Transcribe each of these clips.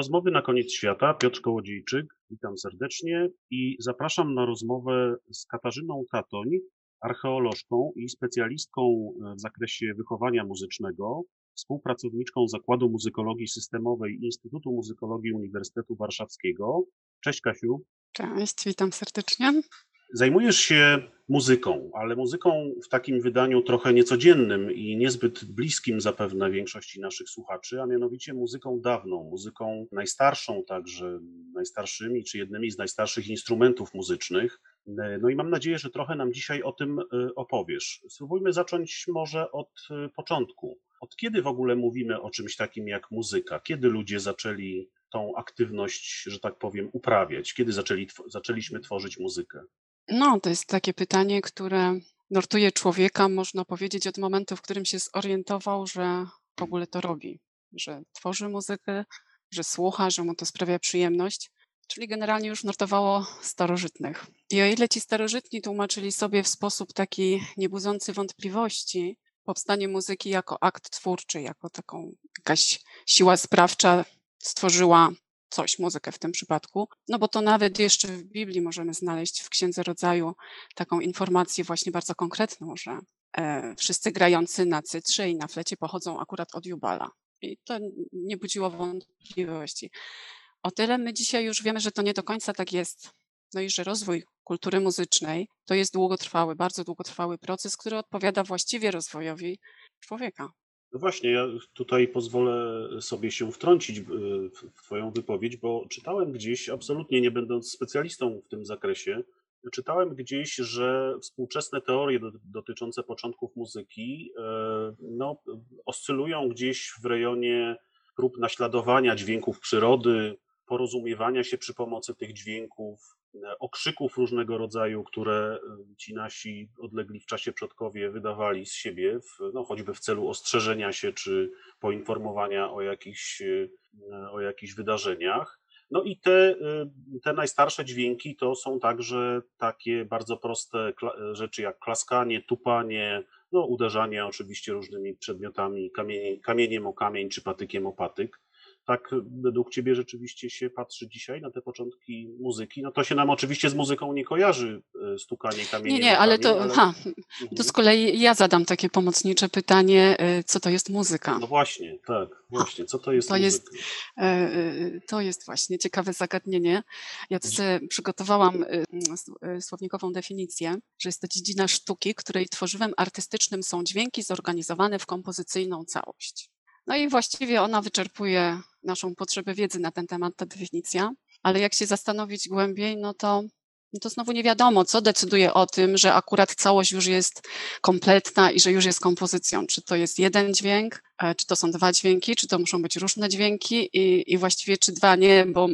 Rozmowy na koniec świata. Piotr Kołodziejczyk, witam serdecznie i zapraszam na rozmowę z Katarzyną Tatoń, archeolożką i specjalistką w zakresie wychowania muzycznego, współpracowniczką Zakładu Muzykologii Systemowej Instytutu Muzykologii Uniwersytetu Warszawskiego. Cześć Kasiu. Cześć, witam serdecznie. Zajmujesz się muzyką, ale muzyką w takim wydaniu trochę niecodziennym i niezbyt bliskim zapewne większości naszych słuchaczy, a mianowicie muzyką dawną, muzyką najstarszą także, najstarszymi czy jednymi z najstarszych instrumentów muzycznych. No i mam nadzieję, że trochę nam dzisiaj o tym y, opowiesz. Spróbujmy zacząć może od y, początku. Od kiedy w ogóle mówimy o czymś takim jak muzyka? Kiedy ludzie zaczęli tą aktywność, że tak powiem, uprawiać? Kiedy zaczęli, zaczęliśmy tworzyć muzykę? No, to jest takie pytanie, które nurtuje człowieka, można powiedzieć, od momentu, w którym się zorientował, że w ogóle to robi, że tworzy muzykę, że słucha, że mu to sprawia przyjemność. Czyli generalnie już nurtowało starożytnych. I o ile ci starożytni tłumaczyli sobie w sposób taki niebudzący wątpliwości powstanie muzyki jako akt twórczy, jako taką jakaś siła sprawcza stworzyła coś, muzykę w tym przypadku, no bo to nawet jeszcze w Biblii możemy znaleźć w Księdze Rodzaju taką informację właśnie bardzo konkretną, że e, wszyscy grający na cytrze i na flecie pochodzą akurat od Jubala. I to nie budziło wątpliwości. O tyle my dzisiaj już wiemy, że to nie do końca tak jest. No i że rozwój kultury muzycznej to jest długotrwały, bardzo długotrwały proces, który odpowiada właściwie rozwojowi człowieka. No właśnie, ja tutaj pozwolę sobie się wtrącić e, w Twoją wypowiedź, bo czytałem gdzieś, absolutnie nie będąc specjalistą w tym zakresie, czytałem gdzieś, że współczesne teorie dotyczące początków muzyki e, no, oscylują gdzieś w rejonie prób naśladowania dźwięków przyrody, porozumiewania się przy pomocy tych dźwięków, E, okrzyków różnego rodzaju, które e, ci nasi odlegli w czasie przodkowie wydawali z siebie, w, no, choćby w celu ostrzeżenia się czy poinformowania o jakichś, e, o jakichś wydarzeniach. No i te, te najstarsze dźwięki to są także takie bardzo proste rzeczy jak klaskanie, tupanie, no, uderzanie oczywiście różnymi przedmiotami, kamieniem, kamieniem o kamień czy patykiem o patyk tak według ciebie rzeczywiście się patrzy dzisiaj na te początki muzyki? No to się nam oczywiście z muzyką nie kojarzy e, stukanie kamieni. Nie, nie, ale to, ale... Ha, to mhm. z kolei ja zadam takie pomocnicze pytanie, e, co to jest muzyka? No właśnie, tak, właśnie, co to jest to muzyka? Jest, e, to jest właśnie ciekawe zagadnienie. Ja sobie przygotowałam słownikową definicję, że jest to dziedzina sztuki, której tworzywem artystycznym są dźwięki zorganizowane w kompozycyjną całość. No i właściwie ona wyczerpuje naszą potrzebę wiedzy na ten temat, ta definicja. Ale jak się zastanowić głębiej, no to, no to znowu nie wiadomo, co decyduje o tym, że akurat całość już jest kompletna i że już jest kompozycją. Czy to jest jeden dźwięk, e, czy to są dwa dźwięki, czy to muszą być różne dźwięki i, i właściwie czy dwa nie, bo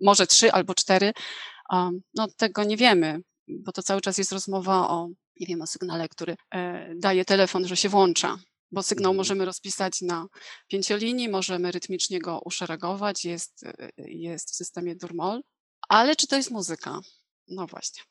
może trzy albo cztery. No tego nie wiemy, bo to cały czas jest rozmowa o, nie wiem, o sygnale, który e, daje telefon, że się włącza bo sygnał mhm. możemy rozpisać na pięciolinii, możemy rytmicznie go uszeregować, jest, y, jest w systemie Durmol. Ale czy to jest muzyka? No właśnie.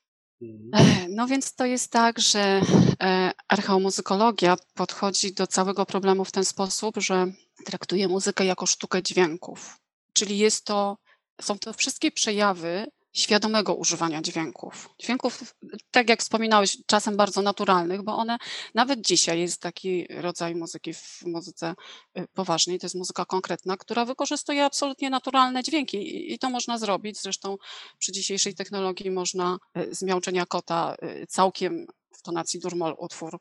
Mhm. No więc to jest tak, że e, archeomuzykologia podchodzi do całego problemu w ten sposób, że traktuje muzykę jako sztukę dźwięków. Czyli jest to, są to wszystkie przejawy świadomego używania dźwięków. Dźwięków, tak jak wspominałeś, czasem bardzo naturalnych, bo one nawet dzisiaj jest taki rodzaj muzyki w muzyce y, poważnej, to jest muzyka konkretna, która wykorzystuje absolutnie naturalne dźwięki i to można zrobić. Zresztą przy dzisiejszej technologii można y, z miauczenia kota y, całkiem w tonacji durmol utwór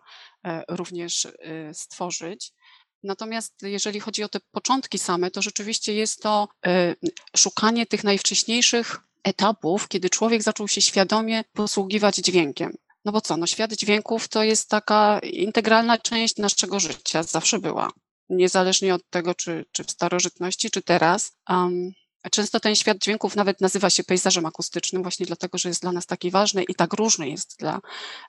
również stworzyć. Natomiast jeżeli chodzi o te początki same, to rzeczywiście jest to szukanie tych najwcześniejszych etapów, kiedy człowiek zaczął się świadomie posługiwać dźwiękiem. No bo co, no świat dźwięków to jest taka integralna część naszego życia, zawsze była. Niezależnie od tego, czy, czy w starożytności, czy teraz. Um, często ten świat dźwięków nawet nazywa się pejzażem akustycznym, właśnie dlatego, że jest dla nas taki ważny i tak różny jest dla,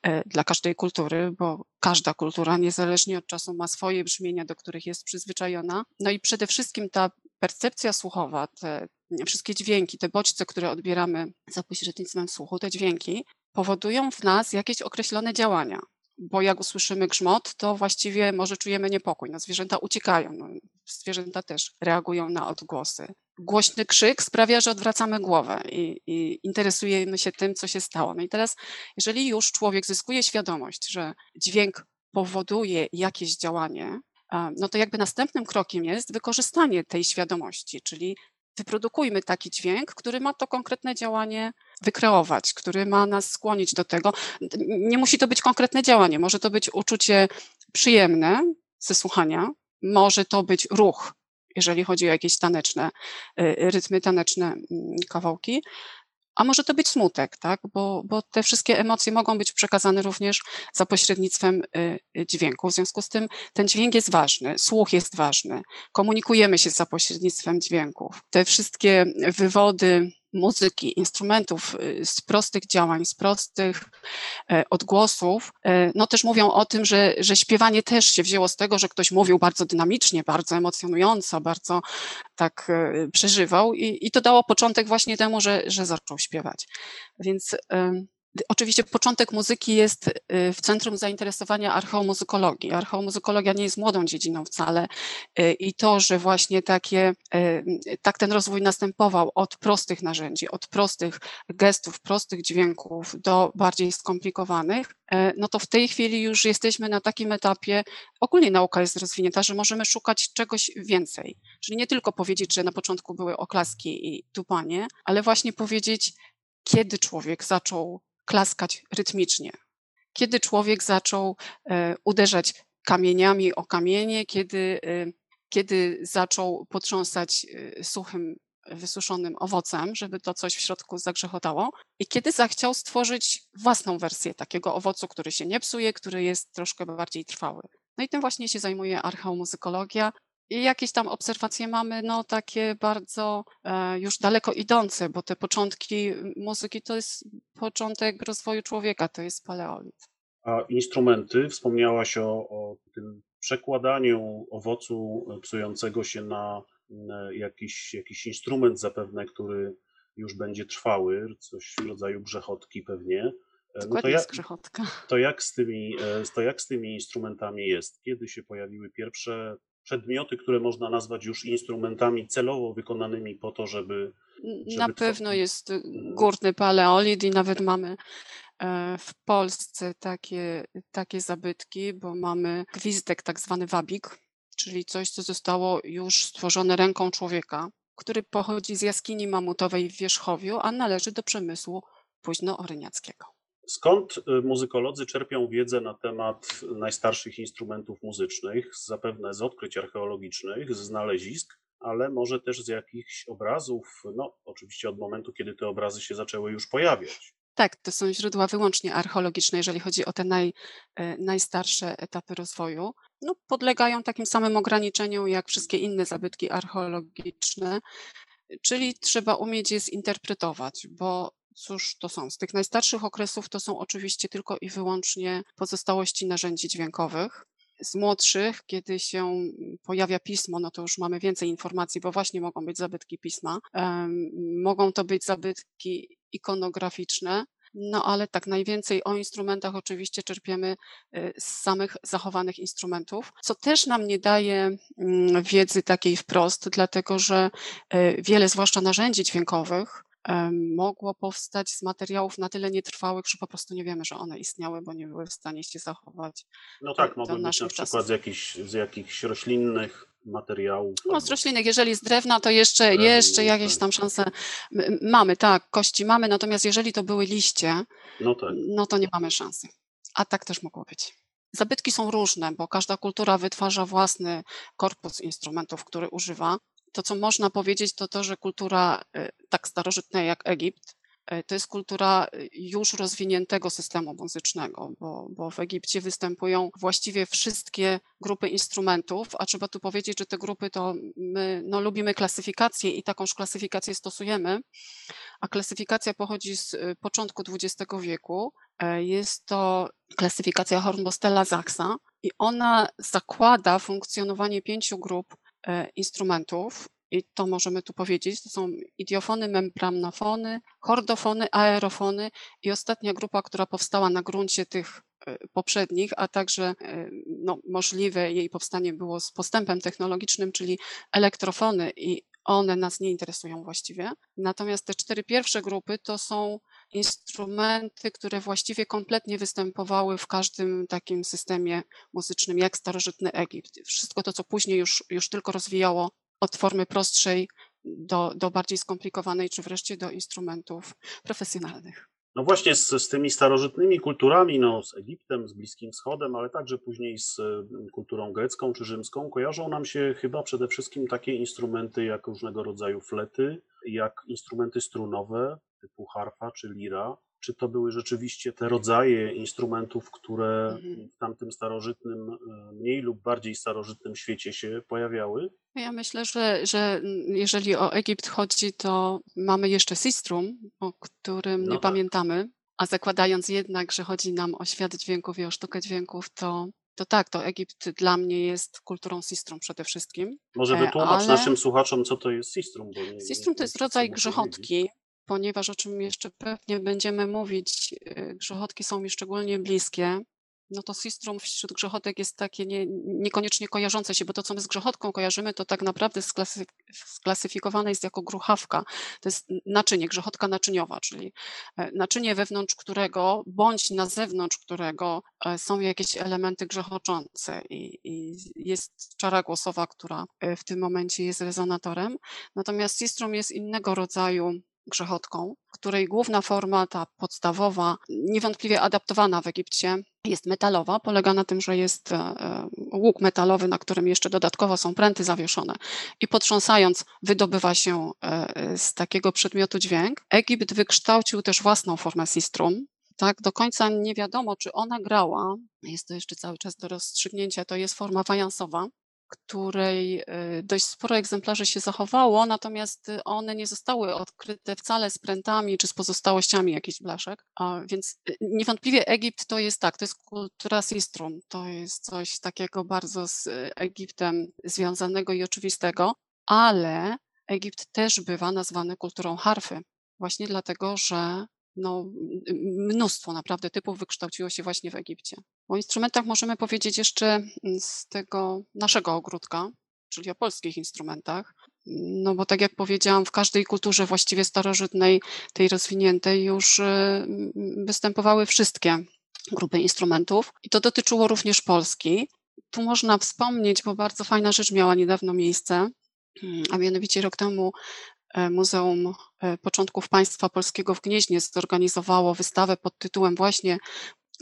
e, dla każdej kultury, bo każda kultura, niezależnie od czasu, ma swoje brzmienia, do których jest przyzwyczajona. No i przede wszystkim ta percepcja słuchowa, te wszystkie dźwięki, te bodźce, które odbieramy za pośrednictwem słuchu, te dźwięki powodują w nas jakieś określone działania. Bo jak usłyszymy grzmot, to właściwie może czujemy niepokój. No, zwierzęta uciekają. No, zwierzęta też reagują na odgłosy. Głośny krzyk sprawia, że odwracamy głowę i, i, interesujemy się tym, co się stało. No i teraz, jeżeli już człowiek zyskuje świadomość, że dźwięk powoduje jakieś działanie, no to jakby następnym krokiem jest wykorzystanie tej świadomości, czyli wyprodukujmy taki dźwięk, który ma to konkretne działanie wykreować, który ma nas skłonić do tego. Nie musi to być konkretne działanie, może to być uczucie przyjemne ze słuchania, może to być ruch, jeżeli chodzi o jakieś taneczne, y, rytmy taneczne, mm, kawałki, a może to być smutek, tak? bo, bo te wszystkie emocje mogą być przekazane również za pośrednictwem y, dźwięku. W związku z tym ten dźwięk jest ważny, słuch jest ważny, komunikujemy się za pośrednictwem dźwięków. Te wszystkie wywody muzyki, instrumentów, y, z prostych działań, z prostych e, odgłosów, e, no też mówią o tym, że, że śpiewanie też się wzięło z tego, że ktoś mówił bardzo dynamicznie, bardzo emocjonująco, bardzo tak przeżywał i, i to dało początek właśnie temu, że, że zaczął śpiewać. Więc Oczywiście początek muzyki jest y, w centrum zainteresowania archeomuzykologii. Archeomuzykologia nie jest młodą dziedziną wcale y, i to, że właśnie takie, y, tak ten rozwój następował od prostych narzędzi, od prostych gestów, prostych dźwięków do bardziej skomplikowanych, no to w tej chwili już jesteśmy na takim etapie, ogólnie nauka jest rozwinięta, że możemy szukać czegoś więcej. Czyli nie tylko powiedzieć, że na początku były oklaski i tupanie, ale właśnie powiedzieć, kiedy człowiek zaczął klaskać rytmicznie. Kiedy człowiek zaczął e, uderzać kamieniami o kamienie, kiedy, e, kiedy zaczął potrząsać e, suchym, wysuszonym owocem, żeby to coś w środku zagrzechotało, i kiedy zachciał stworzyć własną wersję takiego owocu, który się nie psuje, który jest troszkę bardziej trwały. No i tym właśnie się zajmuje archeomuzykologia. I jakieś tam obserwacje mamy, no takie bardzo e, już daleko idące, bo te początki muzyki to jest początek rozwoju człowieka, to jest paleolit. A instrumenty, wspomniałaś o, o tym przekładaniu owocu psującego się na jakiś, jakiś instrument zapewne, który już będzie trwały, coś w rodzaju grzechotki pewnie. E, no to, jak, to jak z tymi, e, to jak z tymi instrumentami jest? Kiedy się pojawiły pierwsze przedmioty, które można nazwać już instrumentami celowo wykonanymi po to, żeby. żeby Na pewno jest mhm. górny paleolit i nawet mamy e, w Polsce takie, takie zabytki, bo mamy gwizdek, tak zwany wabik, czyli coś, co zostało już stworzone ręką człowieka, który pochodzi z jaskini mamutowej w Wierzchowiu, a należy do przemysłu późno-oryniackiego. Skąd y, muzykolodzy czerpią wiedzę na temat najstarszych instrumentów muzycznych? Zapewne z odkryć archeologicznych, z znalezisk, ale może też z jakichś obrazów, no oczywiście od momentu, kiedy te obrazy się zaczęły już pojawiać. Tak, to są źródła wyłącznie archeologiczne, jeżeli chodzi o te naj, e, najstarsze etapy rozwoju. No, podlegają takim samym ograniczeniom jak wszystkie inne zabytki archeologiczne, czyli trzeba umieć je zinterpretować, bo Cóż to są? Z tych najstarszych okresów to są oczywiście tylko i wyłącznie pozostałości narzędzi dźwiękowych. Z młodszych, kiedy się pojawia pismo, no to już mamy więcej informacji, bo właśnie mogą być zabytki pisma. Mogą to być zabytki ikonograficzne, no ale tak najwięcej o instrumentach oczywiście czerpiemy y, z samych zachowanych instrumentów, co też nam nie daje mm, wiedzy takiej wprost, dlatego że y, wiele, zwłaszcza narzędzi dźwiękowych, mogło powstać z materiałów na tyle nietrwałych, że po prostu nie wiemy, że one istniały, bo nie były w stanie się zachować. No tak, mogły być na przykład z jakichś, z jakichś roślinnych materiałów. No z roślinnych, jeżeli z drewna, to jeszcze, jeszcze jakieś tak. tam szanse mamy, tak, kości mamy, natomiast jeżeli to były liście, no, tak. no to nie mamy szansy. A tak też mogło być. Zabytki są różne, bo każda kultura wytwarza własny korpus instrumentów, który używa to, co można powiedzieć, to to, że kultura y, tak starożytna jak Egipt, y, to jest kultura y, już rozwiniętego systemu muzycznego, bo, bo, w Egipcie występują właściwie wszystkie grupy instrumentów, a trzeba tu powiedzieć, że te grupy to my no, lubimy klasyfikację i takąż klasyfikację stosujemy, a klasyfikacja pochodzi z początku XX wieku. Jest to klasyfikacja Hornbostella Zachsa i ona zakłada funkcjonowanie pięciu grup E, instrumentów, i to możemy tu powiedzieć, to są idiofony, membranofony, chordofony, aerofony i ostatnia grupa, która powstała na gruncie tych e, poprzednich, a także e, no, możliwe jej powstanie było z postępem technologicznym, czyli elektrofony i one nas nie interesują właściwie. Natomiast te cztery pierwsze grupy to są instrumenty, które właściwie kompletnie występowały w każdym takim systemie muzycznym, jak starożytny Egipt. Wszystko to, co później już, już tylko rozwijało od formy prostszej do, do bardziej skomplikowanej, czy wreszcie do instrumentów profesjonalnych. No właśnie z, z tymi starożytnymi kulturami, no z Egiptem, z Bliskim Wschodem, ale także później z mm, kulturą grecką czy rzymską, kojarzą nam się chyba przede wszystkim takie instrumenty jak różnego rodzaju flety, jak instrumenty strunowe typu harfa czy lira. Czy to były rzeczywiście te rodzaje instrumentów, które Mhm. w tamtym starożytnym, e, mniej lub bardziej starożytnym świecie się pojawiały? Ja myślę, że, że jeżeli o Egipt chodzi, to mamy jeszcze Sistrum, o którym No nie tak. pamiętamy, a zakładając jednak, że chodzi nam o świat dźwięków i o sztukę dźwięków, to, to tak, to Egipt dla mnie jest kulturą Sistrum przede wszystkim. Może E, wytłumacz ale- naszym słuchaczom, co to jest sistrum. Bo nie, Sistrum to jest rodzaj grzechotki, ponieważ o czym jeszcze pewnie będziemy mówić, y, grzechotki są mi szczególnie bliskie. No to sistrum wśród grzechotek jest takie nie, niekoniecznie kojarzące się, bo to, co my z grzechotką kojarzymy, to tak naprawdę sklasy, sklasyfikowane jest jako gruchawka. To jest naczynie, grzechotka naczyniowa, czyli e, naczynie wewnątrz którego, bądź na zewnątrz którego e, są jakieś elementy grzechoczące i, i jest czara głosowa, która e, w tym momencie jest rezonatorem. Natomiast sistrum jest innego rodzaju grzechotką, której główna forma, ta podstawowa, niewątpliwie adaptowana w Egipcie, jest metalowa. Polega na tym, że jest e, e, łuk metalowy, na którym jeszcze dodatkowo są pręty zawieszone i potrząsając wydobywa się e, z takiego przedmiotu dźwięk. Egipt wykształcił też własną formę sistrum. Tak, do końca nie wiadomo, czy ona grała. Jest to jeszcze cały czas do rozstrzygnięcia. To jest forma fajansowa, której y, dość sporo egzemplarzy się zachowało, natomiast y, one nie zostały odkryte wcale z prętami czy z pozostałościami jakichś blaszek. A więc y, niewątpliwie Egipt to jest tak, to jest kultura sistrum, to jest coś takiego bardzo z Egiptem związanego i oczywistego, ale Egipt też bywa nazwany kulturą harfy, właśnie dlatego, że no, mnóstwo naprawdę typów wykształciło się właśnie w Egipcie. O instrumentach możemy powiedzieć jeszcze mm, z tego naszego ogródka, czyli o polskich instrumentach. No bo tak jak powiedziałam, w każdej kulturze właściwie starożytnej, tej rozwiniętej, już y, występowały wszystkie grupy instrumentów i to dotyczyło również Polski. Tu można wspomnieć, bo bardzo fajna rzecz miała niedawno miejsce, a mianowicie rok temu Muzeum e, Początków Państwa Polskiego w Gnieźnie zorganizowało wystawę pod tytułem właśnie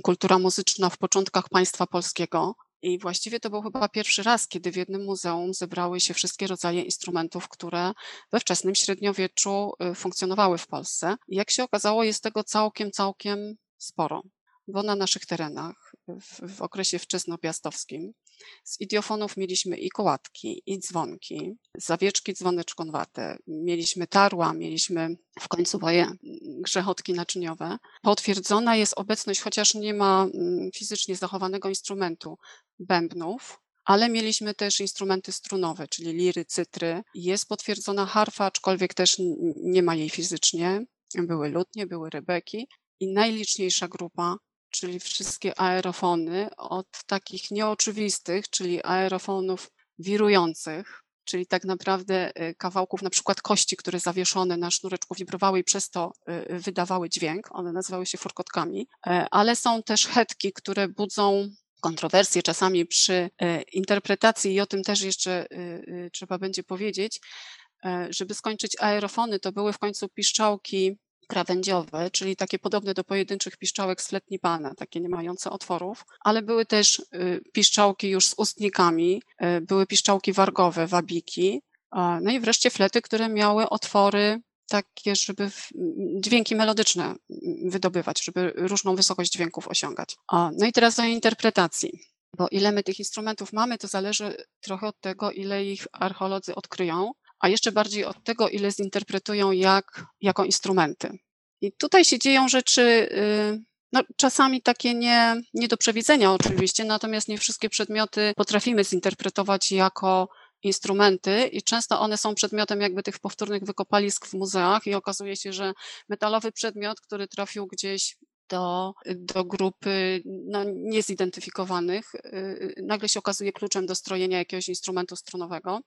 kultura muzyczna w początkach państwa polskiego. I właściwie to był chyba pierwszy raz, kiedy w jednym muzeum zebrały się wszystkie rodzaje instrumentów, które we wczesnym średniowieczu y, funkcjonowały w Polsce. I jak się okazało, jest tego całkiem, całkiem sporo, bo na naszych terenach w, okresie wczesnopiastowskim z idiofonów mieliśmy i kołatki, i dzwonki, zawieczki dzwoneczkonwate, mieliśmy tarła, mieliśmy w końcu moje grzechotki naczyniowe. Potwierdzona jest obecność, chociaż nie ma mm, fizycznie zachowanego instrumentu, bębnów, ale mieliśmy też instrumenty strunowe, czyli liry, cytry. Jest potwierdzona harfa, aczkolwiek też nie ma jej fizycznie. Były lutnie, były rebeki i najliczniejsza grupa, czyli wszystkie aerofony, od takich nieoczywistych, czyli aerofonów wirujących, czyli tak naprawdę y, kawałków na przykład kości, które zawieszone na sznureczku wibrowały i przez to y, wydawały dźwięk. One nazywały się furkotkami, E, ale są też hetki, które budzą kontrowersje czasami przy e, interpretacji i o tym też jeszcze y, y, trzeba będzie powiedzieć. E, Żeby skończyć aerofony, to były w końcu piszczałki krawędziowe, czyli takie podobne do pojedynczych piszczałek z fletni pana, takie nie mające otworów, ale były też y, piszczałki już z ustnikami, y, były piszczałki wargowe, wabiki, no i wreszcie flety, które miały otwory takie, żeby dźwięki melodyczne m, wydobywać, żeby różną wysokość dźwięków osiągać. No i teraz do interpretacji. Bo ile my tych instrumentów mamy, to zależy trochę od tego, ile ich archeolodzy odkryją, a jeszcze bardziej od tego, ile zinterpretują jak, jako instrumenty. I tutaj się dzieją rzeczy, y, no, czasami takie nie, nie do przewidzenia oczywiście, natomiast nie wszystkie przedmioty potrafimy zinterpretować jako instrumenty i często one są przedmiotem jakby tych powtórnych wykopalisk w muzeach i okazuje się, że metalowy przedmiot, który trafił gdzieś do, do grupy no, niezidentyfikowanych, y, nagle się okazuje kluczem do strojenia jakiegoś instrumentu strunowego,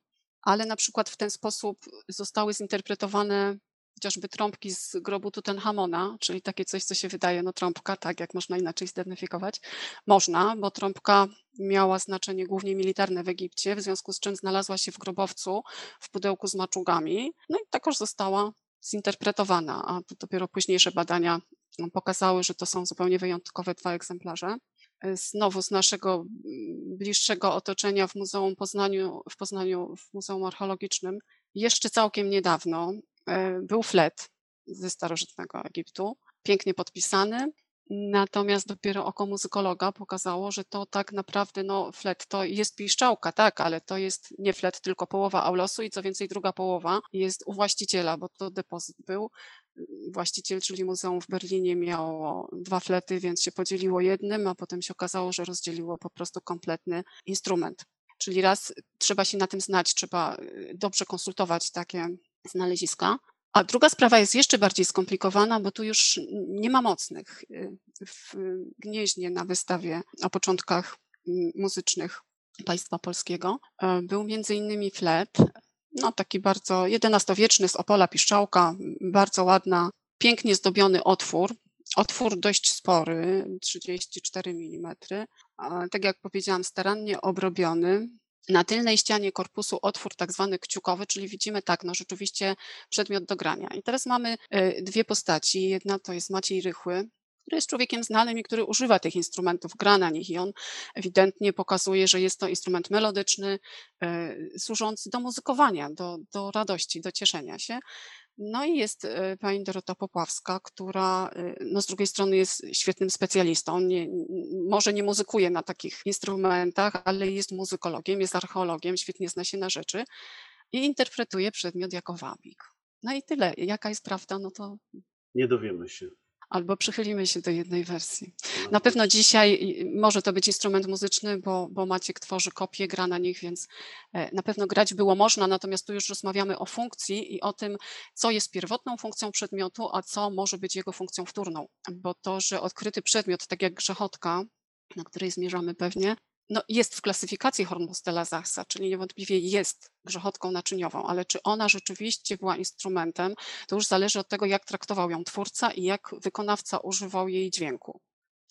ale na przykład w ten sposób zostały zinterpretowane chociażby trąbki z grobu Tutenchamona, czyli takie coś, co się wydaje, no trąbka, tak, jak można inaczej zidentyfikować. Można, bo trąbka miała znaczenie głównie militarne w Egipcie, w związku z czym znalazła się w grobowcu w pudełku z maczugami, no i takoż została zinterpretowana, a dopiero późniejsze badania pokazały, że to są zupełnie wyjątkowe dwa egzemplarze. Znowu z naszego bliższego otoczenia w Muzeum Poznaniu, w Poznaniu, w Muzeum Archeologicznym, jeszcze całkiem niedawno E, był flet ze starożytnego Egiptu, pięknie podpisany. Natomiast dopiero oko muzykologa pokazało, że to tak naprawdę, no, flet to jest piszczałka, tak, ale to jest nie flet, tylko połowa aulosu i co więcej, druga połowa jest u właściciela, bo to depozyt był. Właściciel, czyli muzeum w Berlinie, miało dwa flety, więc się podzieliło jednym, a potem się okazało, że rozdzieliło po prostu kompletny instrument. Czyli raz trzeba się na tym znać, trzeba y, dobrze konsultować takie znaleziska. A druga sprawa jest jeszcze bardziej skomplikowana, bo tu już nie ma mocnych. W Gnieźnie na wystawie o początkach muzycznych państwa polskiego e, był między innymi flet, no taki bardzo XI-wieczny z Opola Piszczałka, bardzo ładna, pięknie zdobiony otwór, Otwór dość spory, 34 mm. Tak jak powiedziałam, starannie obrobiony, na tylnej ścianie korpusu otwór tak zwany kciukowy, czyli widzimy tak, no rzeczywiście przedmiot do grania. I teraz mamy e, dwie postaci. Jedna to jest Maciej Rychły, który jest człowiekiem znanym i który używa tych instrumentów, gra na nich i on ewidentnie pokazuje, że jest to instrument melodyczny, e, służący do muzykowania, do, do radości, do cieszenia się. No i jest e, pani Dorota Popławska, która e, no z drugiej strony jest świetnym specjalistą. Nie, może nie muzykuje na takich instrumentach, ale jest muzykologiem, jest archeologiem, świetnie zna się na rzeczy i interpretuje przedmiot jako wabik. No i tyle. Jaka jest prawda, no to. Nie dowiemy się albo przychylimy się do jednej wersji. No na pewno dzisiaj może to być instrument muzyczny, bo, bo Maciek tworzy kopie, gra na nich, więc e, na pewno grać było można, natomiast tu już rozmawiamy o funkcji i o tym, co jest pierwotną funkcją przedmiotu, a co może być jego funkcją wtórną. Bo to, że odkryty przedmiot, tak jak grzechotka, na której zmierzamy pewnie, no, jest w klasyfikacji Hornbostela Zachsa, czyli niewątpliwie jest grzechotką naczyniową, ale czy ona rzeczywiście była instrumentem, to już zależy od tego, jak traktował ją twórca i jak wykonawca używał jej dźwięku.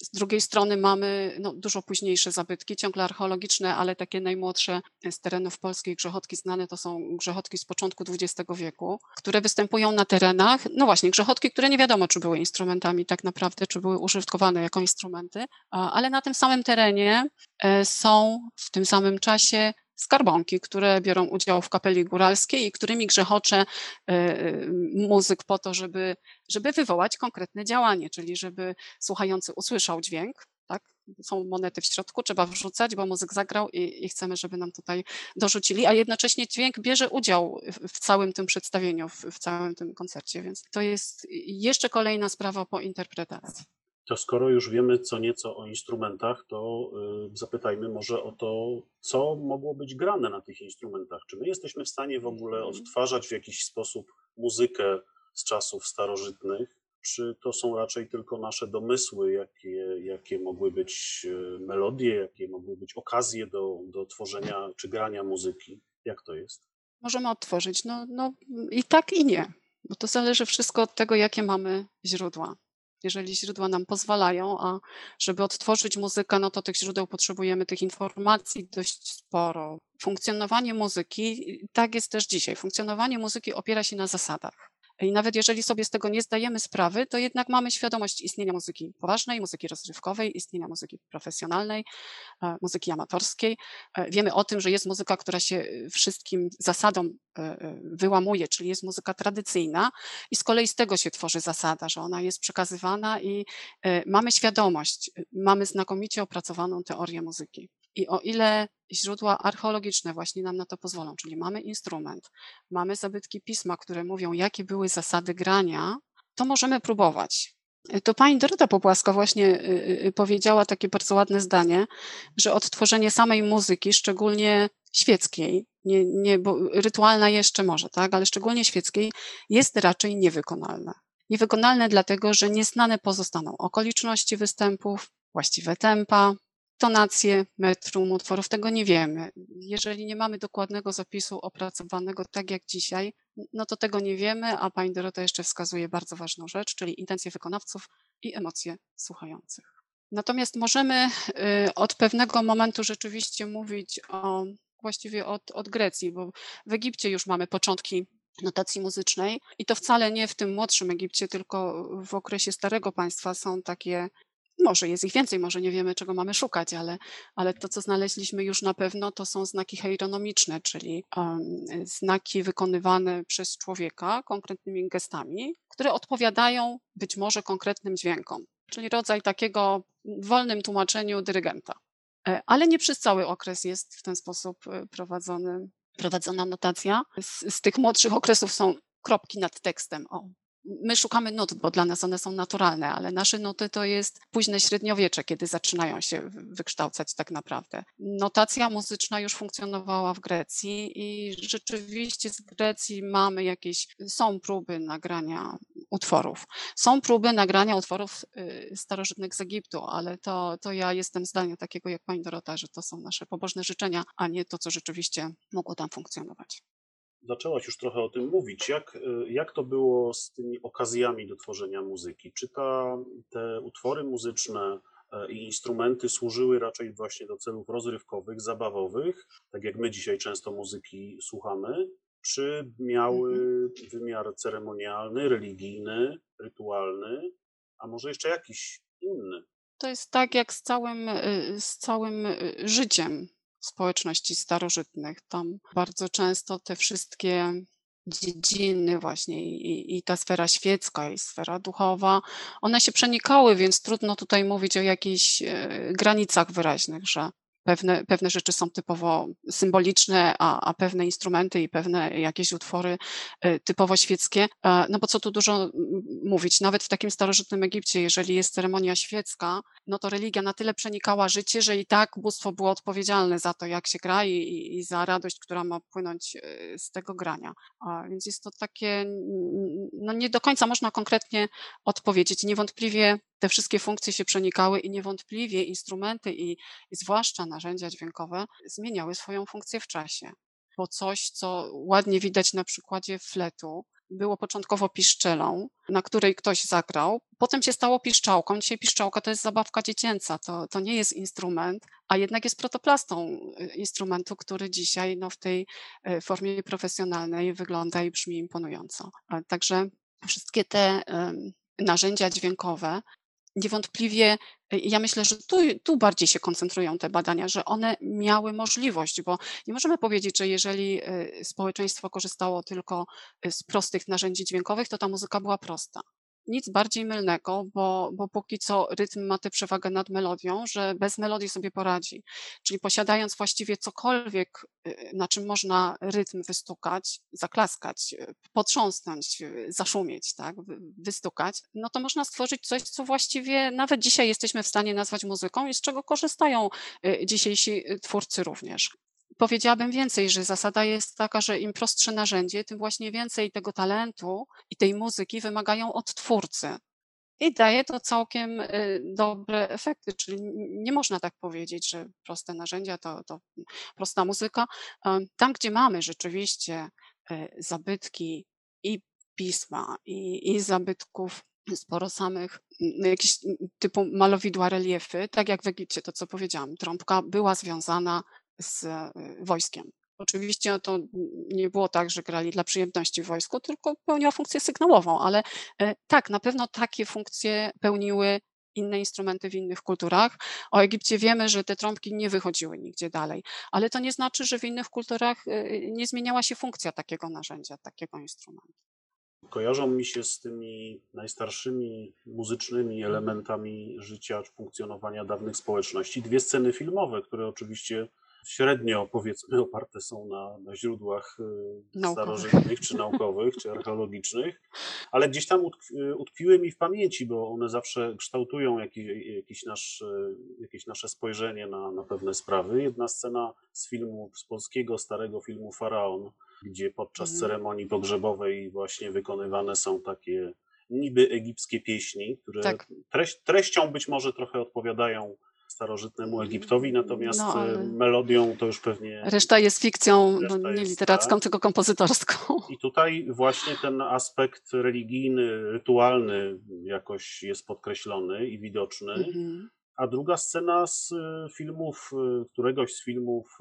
Z drugiej strony mamy no, dużo późniejsze zabytki, ciągle archeologiczne, ale takie najmłodsze z terenów polskich grzechotki znane to są grzechotki z początku XX wieku, które występują na terenach, no właśnie, grzechotki, które nie wiadomo, czy były instrumentami tak naprawdę, czy były użytkowane jako instrumenty, ale na tym samym terenie e, są w tym samym czasie skarbonki, które biorą udział w kapeli góralskiej i którymi grzechocze e, e, muzyk po to, żeby, żeby wywołać konkretne działanie, czyli żeby słuchający usłyszał dźwięk, tak? Są monety w środku, trzeba wrzucać, bo muzyk zagrał i, i, chcemy, żeby nam tutaj dorzucili, a jednocześnie dźwięk bierze udział w, w całym tym przedstawieniu, w, w, całym tym koncercie, więc to jest jeszcze kolejna sprawa po interpretacji. To skoro już wiemy co nieco o instrumentach, to y, zapytajmy może o to, co mogło być grane na tych instrumentach. Czy my jesteśmy w stanie w ogóle mhm. odtwarzać w jakiś sposób muzykę z czasów starożytnych? Czy to są raczej tylko nasze domysły, jakie, jakie mogły być y, melodie, jakie mogły być okazje do, do tworzenia czy grania muzyki? Jak to jest? Możemy odtworzyć. No, no i tak, i nie, bo to zależy wszystko od tego, jakie mamy źródła jeżeli źródła nam pozwalają, a żeby odtworzyć muzykę, no to tych źródeł potrzebujemy, tych informacji dość sporo. Funkcjonowanie muzyki, tak jest też dzisiaj, funkcjonowanie muzyki opiera się na zasadach. I nawet jeżeli sobie z tego nie zdajemy sprawy, to jednak mamy świadomość istnienia muzyki poważnej, muzyki rozrywkowej, istnienia muzyki profesjonalnej, e, muzyki amatorskiej. E, wiemy o tym, że jest muzyka, która się e, wszystkim zasadom wyłamuje, czyli jest muzyka tradycyjna i z kolei z tego się tworzy zasada, że ona jest przekazywana i mamy świadomość, mamy znakomicie opracowaną teorię muzyki. I o ile źródła archeologiczne właśnie nam na to pozwolą, czyli mamy instrument, mamy zabytki pisma, które mówią, jakie były zasady grania, to możemy próbować. To pani Dorota Popłaska właśnie y, y, powiedziała takie bardzo ładne zdanie, że odtworzenie samej muzyki, szczególnie świeckiej, nie, nie, bo rytualna jeszcze może, tak, ale szczególnie świeckiej, jest raczej niewykonalne. Niewykonalne dlatego, że nieznane pozostaną okoliczności występów, właściwe tempa, tonacje metrum utworów, tego nie wiemy. Jeżeli nie mamy dokładnego zapisu opracowanego tak jak dzisiaj, no to tego nie wiemy, a pani Dorota jeszcze wskazuje bardzo ważną rzecz, czyli intencje wykonawców i emocje słuchających. Natomiast możemy y, od pewnego momentu rzeczywiście mówić o właściwie od, od Grecji, bo w Egipcie już mamy początki notacji muzycznej i to wcale nie w tym młodszym Egipcie, tylko w okresie Starego Państwa są takie może jest ich więcej, może nie wiemy, czego mamy szukać, ale, ale to, co znaleźliśmy już na pewno, to są znaki heironomiczne, czyli um, znaki wykonywane przez człowieka konkretnymi gestami, które odpowiadają być może konkretnym dźwiękom, czyli rodzaj takiego w wolnym tłumaczeniu dyrygenta. E, ale nie przez cały okres jest w ten sposób e, prowadzony, prowadzona notacja. Z, z tych młodszych okresów są kropki nad tekstem. O, my szukamy nut, bo dla nas one są naturalne, ale nasze nuty to jest późne średniowiecze, kiedy zaczynają się wykształcać tak naprawdę. Notacja muzyczna już funkcjonowała w Grecji i rzeczywiście z Grecji mamy jakieś, są próby nagrania utworów. Są próby nagrania utworów y, starożytnych z Egiptu, ale to, to ja jestem zdania takiego jak pani Dorota, że to są nasze pobożne życzenia, a nie to, co rzeczywiście mogło tam funkcjonować zaczęłaś już trochę o tym mówić. Jak, y, jak to było z tymi okazjami do tworzenia muzyki? Czy ta, te utwory muzyczne e, i instrumenty służyły raczej właśnie do celów rozrywkowych, zabawowych, tak jak my dzisiaj często muzyki słuchamy, czy miały mhm. wymiar ceremonialny, religijny, rytualny, a może jeszcze jakiś inny? To jest tak jak z całym, y, z całym y, życiem społeczności starożytnych. Tam bardzo często te wszystkie dziedziny właśnie i, i, ta sfera świecka i sfera duchowa, one się przenikały, więc trudno tutaj mówić o jakichś e, granicach wyraźnych, że pewne, pewne rzeczy są typowo symboliczne, a, a pewne instrumenty i pewne jakieś utwory e, typowo świeckie. E, no bo co tu dużo mówić, nawet w takim starożytnym Egipcie, jeżeli jest ceremonia świecka, no to religia na tyle przenikała życie, że i tak bóstwo było odpowiedzialne za to, jak się gra i, i za radość, która ma płynąć e, z tego grania. A więc jest to takie, no nie do końca można konkretnie odpowiedzieć. Niewątpliwie te wszystkie funkcje się przenikały i niewątpliwie instrumenty i, i zwłaszcza narzędzia dźwiękowe zmieniały swoją funkcję w czasie. Bo coś, co ładnie widać na przykładzie fletu, było początkowo piszczelą, na której ktoś zagrał, potem się stało piszczałką. Dzisiaj piszczałka to jest zabawka dziecięca, to, to nie jest instrument, a jednak jest protoplastą y, instrumentu, który dzisiaj no, w tej y, formie profesjonalnej wygląda i brzmi imponująco. Także wszystkie te narzędzia dźwiękowe niewątpliwie y, ja myślę, że tu, tu bardziej się koncentrują te badania, że one miały możliwość, bo nie możemy powiedzieć, że jeżeli y, społeczeństwo korzystało tylko y, z prostych narzędzi dźwiękowych, to ta muzyka była prosta nic bardziej mylnego, bo, bo póki co rytm ma tę przewagę nad melodią, że bez melodii sobie poradzi. Czyli posiadając właściwie cokolwiek, y, na czym można rytm wystukać, zaklaskać, y, potrząsnąć, y, zaszumieć, tak, wystukać, no to można stworzyć coś, co właściwie nawet dzisiaj jesteśmy w stanie nazwać muzyką i z czego korzystają dzisiejsi twórcy również. Powiedziałabym więcej, że zasada jest taka, że im prostsze narzędzie, tym właśnie więcej tego talentu i tej muzyki wymagają od twórcy. I daje to całkiem y, dobre efekty, czyli nie można tak powiedzieć, że proste narzędzia to, to prosta muzyka. Tam, gdzie mamy rzeczywiście y, zabytki i pisma, i, i zabytków sporo samych jakichś typu malowidła, reliefy, tak jak w Egipcie, to co powiedziałam, trąbka była związana z e, wojskiem. Oczywiście to nie było tak, że grali dla przyjemności w wojsku, tylko pełniła funkcję sygnałową, ale e, tak, na pewno takie funkcje pełniły inne instrumenty w innych kulturach. O Egipcie wiemy, że te trąbki nie wychodziły nigdzie dalej, ale to nie znaczy, że w innych kulturach e, nie zmieniała się funkcja takiego narzędzia, takiego instrumentu. Kojarzą mi się z tymi najstarszymi muzycznymi elementami życia czy funkcjonowania dawnych społeczności dwie sceny filmowe, które oczywiście średnio, powiedzmy, oparte są na, na źródłach y, Naukowych. starożytnych, czy naukowych, czy archeologicznych, ale gdzieś tam utkwi- utkwiły mi w pamięci, bo one zawsze kształtują jakiś, jakiś nasz, y, jakieś nasze spojrzenie na, na pewne sprawy. Jedna scena z filmu, z polskiego starego filmu Faraon, gdzie podczas Mhm. ceremonii pogrzebowej właśnie wykonywane są takie niby egipskie pieśni, które Tak. treść, treścią być może trochę odpowiadają starożytnemu Egiptowi, natomiast No, e, melodią to już pewnie. Reszta jest fikcją, Reszta no, nie jest, literacką, tak. tylko kompozytorską. I tutaj właśnie ten aspekt religijny, rytualny jakoś jest podkreślony i widoczny. Mhm. A druga scena z e, filmów, e, któregoś z filmów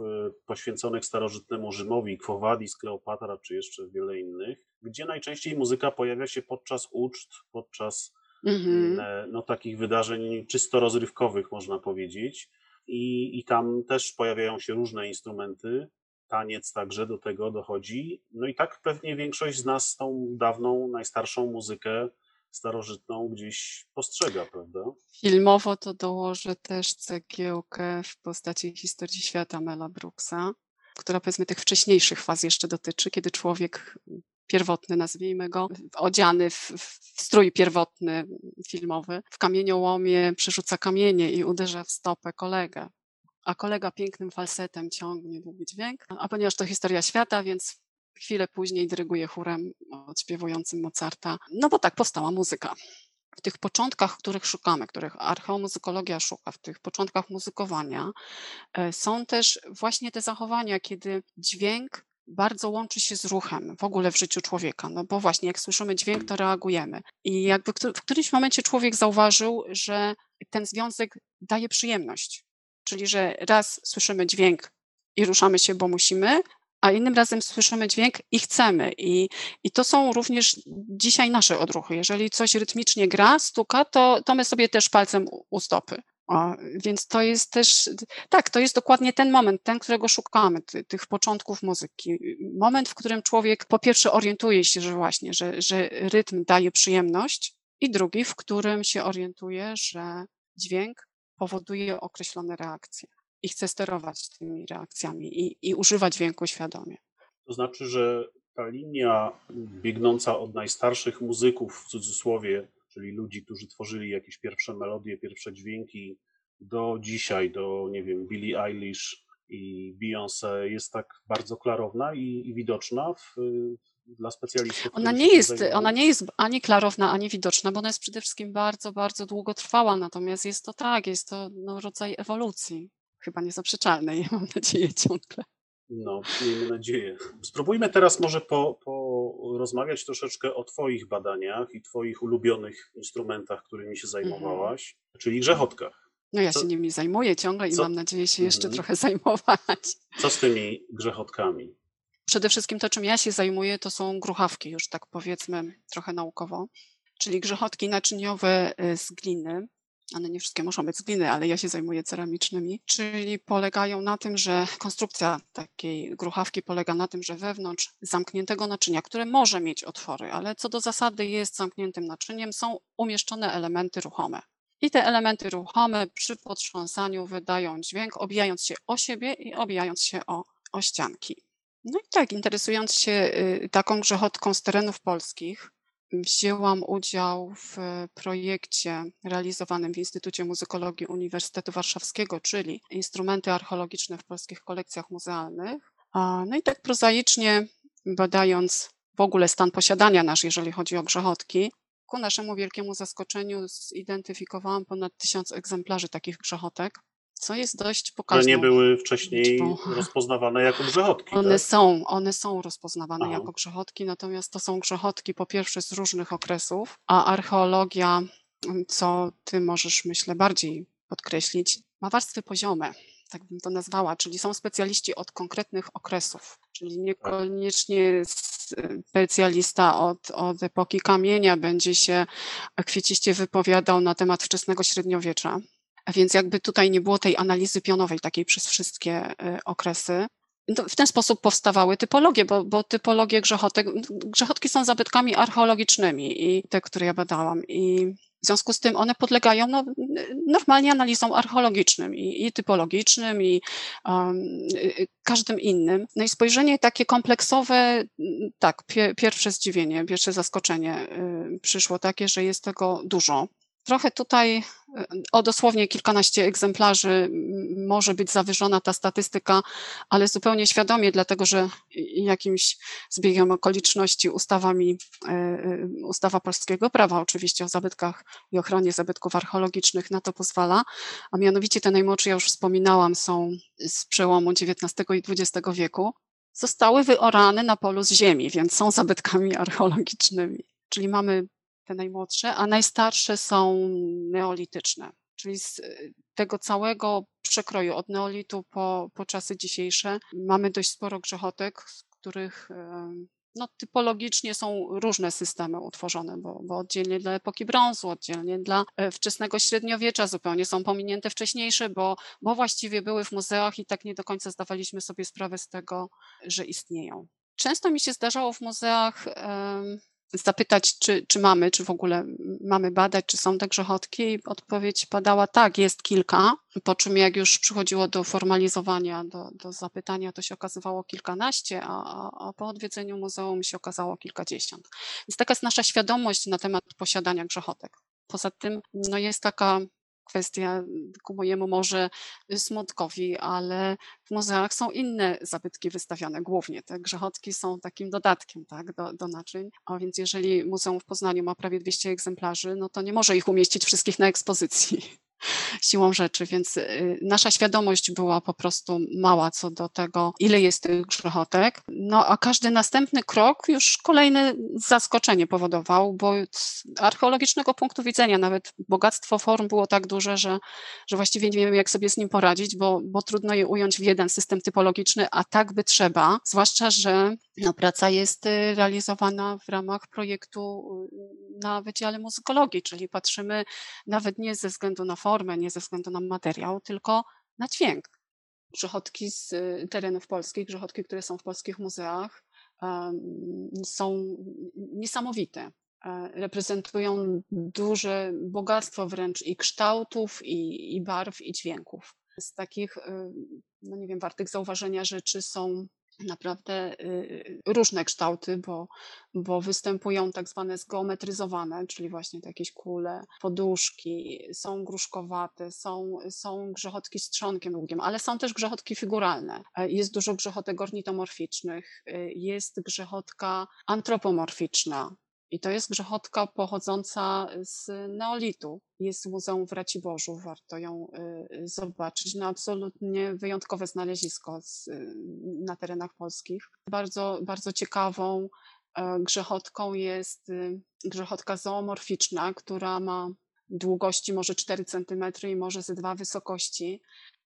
poświęconych starożytnemu Rzymowi, Quo Vadis, Kleopatra, czy jeszcze wiele innych, gdzie najczęściej muzyka pojawia się podczas uczt, podczas Mhm. e, no, takich wydarzeń czysto rozrywkowych, można powiedzieć. I, I tam też pojawiają się różne instrumenty. Taniec także do tego dochodzi. No i tak pewnie większość z nas tą dawną, najstarszą muzykę starożytną gdzieś postrzega, prawda? Filmowo to dołożę też cegiełkę w postaci historii świata Mela Brooksa, która powiedzmy tych wcześniejszych faz jeszcze dotyczy, kiedy człowiek pierwotny, nazwijmy go, odziany w, w strój pierwotny filmowy, w kamieniołomie przerzuca kamienie i uderza w stopę kolegę. A kolega pięknym falsetem ciągnie długi dźwięk. A ponieważ to historia świata, więc chwilę później dyryguje chórem odśpiewującym Mozarta. No bo tak powstała muzyka w tych początkach, których szukamy, których archeomuzykologia szuka, w tych początkach muzykowania, e, są też właśnie te zachowania, kiedy dźwięk bardzo łączy się z ruchem w ogóle w życiu człowieka. No bo właśnie, jak słyszymy dźwięk, to reagujemy. I jakby w którymś momencie człowiek zauważył, że ten związek daje przyjemność. Czyli, że raz słyszymy dźwięk i ruszamy się, bo musimy, a innym razem słyszymy dźwięk i chcemy. I, i to są również dzisiaj nasze odruchy. Jeżeli coś rytmicznie gra, stuka, to, to my sobie też palcem u stopy. O, więc to jest też, tak, to jest dokładnie ten moment, ten, którego szukamy, ty, tych początków muzyki. Moment, w którym człowiek po pierwsze orientuje się, że właśnie, że, że rytm daje przyjemność i drugi, w którym się orientuje, że dźwięk powoduje określone reakcje i chce sterować tymi reakcjami i, i używać dźwięku świadomie. To znaczy, że ta linia biegnąca od najstarszych muzyków w cudzysłowie, czyli ludzi, którzy tworzyli jakieś pierwsze melodie, pierwsze dźwięki, do dzisiaj, do nie wiem, Billie Eilish i Beyoncé jest tak bardzo klarowna i, i widoczna w, dla specjalistów. Ona nie, jest, ona nie jest ani klarowna, ani widoczna, bo ona jest przede wszystkim bardzo, bardzo długotrwała. Natomiast jest to tak, jest to no, rodzaj ewolucji. Chyba niezaprzeczalnej, mam nadzieję, ciągle. No, miejmy nadzieję. Spróbujmy teraz może po, porozmawiać troszeczkę o Twoich badaniach i Twoich ulubionych instrumentach, którymi się zajmowałaś, czyli grzechotkach. No ja Co- się nimi zajmuję ciągle i co- mam nadzieję się jeszcze Mhm. trochę zajmować. Co z tymi grzechotkami? Przede wszystkim to, czym ja się zajmuję, to są gruchawki, już tak powiedzmy trochę naukowo, czyli grzechotki naczyniowe y, z gliny. One nie wszystkie muszą być z gliny, ale ja się zajmuję ceramicznymi, czyli polegają na tym, że konstrukcja takiej gruchawki polega na tym, że wewnątrz zamkniętego naczynia, które może mieć otwory, ale co do zasady jest zamkniętym naczyniem, są umieszczone elementy ruchome. I te elementy ruchome przy potrząsaniu wydają dźwięk, obijając się o siebie i obijając się o, o ścianki. No i tak, interesując się y, taką grzechotką z terenów polskich, wzięłam udział w projekcie realizowanym w Instytucie Muzykologii Uniwersytetu Warszawskiego, czyli instrumenty archeologiczne w polskich kolekcjach muzealnych. No i tak prozaicznie badając w ogóle stan posiadania nasz, jeżeli chodzi o grzechotki, ku naszemu wielkiemu zaskoczeniu zidentyfikowałam ponad tysiąc egzemplarzy takich grzechotek, co jest dość Które pokaźną nie były wcześniej liczbą. rozpoznawane jako grzechotki. One tak? są, one są rozpoznawane Aha. jako grzechotki, natomiast to są grzechotki po pierwsze z różnych okresów, a archeologia, mm, co ty możesz myślę bardziej podkreślić, ma warstwy poziome, tak bym to nazwała, czyli są specjaliści od konkretnych okresów, czyli niekoniecznie specjalista od, od epoki kamienia będzie się kwieciście wypowiadał na temat wczesnego średniowiecza. Więc jakby tutaj nie było tej analizy pionowej takiej przez wszystkie y, okresy. W ten sposób powstawały typologie, bo, bo typologie grzechotek, grzechotki są zabytkami archeologicznymi i te, które ja badałam. I W związku z tym one podlegają no, normalnie analizom archeologicznym i, i typologicznym i um, każdym innym. No i spojrzenie takie kompleksowe, tak, pie, pierwsze zdziwienie, pierwsze zaskoczenie y, przyszło takie, że jest tego dużo. Trochę tutaj o dosłownie kilkanaście egzemplarzy może być zawyżona ta statystyka, ale zupełnie świadomie, dlatego że jakimś zbiegiem okoliczności ustawami, e, e, ustawa polskiego prawa oczywiście o zabytkach i ochronie zabytków archeologicznych na to pozwala, a mianowicie te najmłodsze, ja już wspominałam, są z przełomu XIX i XX wieku, zostały wyorane na polu z ziemi, więc są zabytkami archeologicznymi. Czyli mamy te najmłodsze, a najstarsze są neolityczne, czyli z y, tego całego przekroju od neolitu po, po czasy dzisiejsze mamy dość sporo grzechotek, z których no, typologicznie są różne systemy utworzone, bo, bo oddzielnie dla epoki brązu, oddzielnie dla e, wczesnego średniowiecza, zupełnie są pominięte wcześniejsze, bo, bo właściwie były w muzeach i tak nie do końca zdawaliśmy sobie sprawę z tego, że istnieją. Często mi się zdarzało w muzeach zapytać, czy, czy mamy, czy w ogóle mamy badać, czy są te grzechotki. I odpowiedź padała tak, jest kilka. Po czym jak już przychodziło do formalizowania, do, do zapytania, to się okazywało kilkanaście, a, a po odwiedzeniu muzeum się okazało kilkadziesiąt. Więc taka jest nasza świadomość na temat posiadania grzechotek. Poza tym no jest taka kwestia ku mojemu może smutkowi, ale w muzeach są inne zabytki wystawione głównie. Te grzechotki są takim dodatkiem tak, do, do naczyń. A więc jeżeli muzeum w Poznaniu ma prawie 200 egzemplarzy, no to nie może ich umieścić wszystkich na ekspozycji siłą rzeczy, więc y, nasza świadomość była po prostu mała co do tego, ile jest tych grzechotek. No a każdy następny krok już kolejne zaskoczenie powodował, bo z archeologicznego punktu widzenia nawet bogactwo form było tak duże, że, że właściwie nie wiemy, jak sobie z nim poradzić, bo, bo trudno je ująć w jeden system typologiczny, a tak by trzeba, zwłaszcza, że no, praca jest y, realizowana w ramach projektu y, na Wydziale Muzykologii, czyli patrzymy nawet nie ze względu na formę, nie ze względu na materiał, tylko na dźwięk. Grzechotki z y, terenów polskich, grzechotki, które są w polskich muzeach, są niesamowite. E, reprezentują duże bogactwo wręcz i kształtów, i, i barw, i dźwięków. Z takich, no nie wiem, wartych zauważenia rzeczy są naprawdę y, różne kształty, bo, bo występują tak zwane zgeometryzowane, czyli właśnie te jakieś kule, poduszki, są gruszkowate, są, są grzechotki z trzonkiem długim, ale są też grzechotki figuralne. E, jest dużo grzechotek ornitomorficznych, y, jest grzechotka antropomorficzna, i to jest grzechotka pochodząca z neolitu. Jest w Muzeum w Raciborzu, warto ją y, zobaczyć. No absolutnie wyjątkowe znalezisko z, na terenach polskich. Bardzo, bardzo ciekawą e, grzechotką jest y, grzechotka zoomorficzna, która ma długości może 4 cm i może ze dwa wysokości.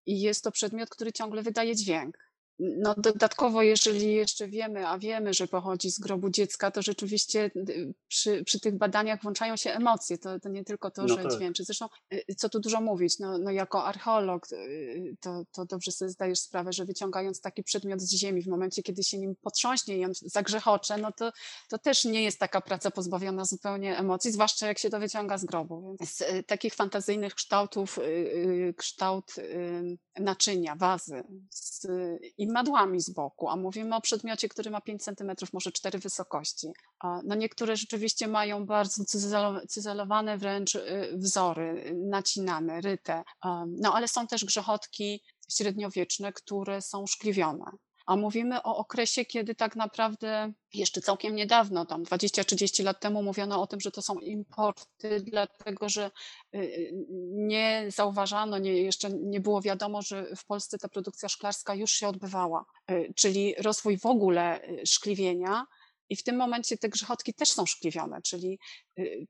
I jest to przedmiot, który ciągle wydaje dźwięk. No dodatkowo, jeżeli jeszcze wiemy, a wiemy, że pochodzi z grobu dziecka, to rzeczywiście y, przy, przy tych badaniach włączają się emocje. To, to nie tylko to, no że tak. dźwięczy. Zresztą, y, co tu dużo mówić, no, no jako archeolog y, to, to dobrze sobie zdajesz sprawę, że wyciągając taki przedmiot z ziemi, w momencie, kiedy się nim potrząśnie i on zagrzechocze, no to, to też nie jest taka praca pozbawiona zupełnie emocji, zwłaszcza jak się to wyciąga z grobu. Więc z takich fantazyjnych kształtów, kształt naczynia, wazy z, madłami z boku, a mówimy o przedmiocie, który ma 5 cm, może 4 wysokości. No niektóre rzeczywiście mają bardzo cyzelowane wręcz y, wzory, nacinane, ryte, no ale są też grzechotki średniowieczne, które są szkliwione a mówimy o okresie, kiedy tak naprawdę jeszcze całkiem niedawno, tam 20-30 lat temu mówiono o tym, że to są importy, dlatego że y, y, nie zauważano, nie, jeszcze nie było wiadomo, że w Polsce ta produkcja szklarska już się odbywała, y, czyli rozwój w ogóle szkliwienia. I w tym momencie te grzechotki też są szkliwione, czyli,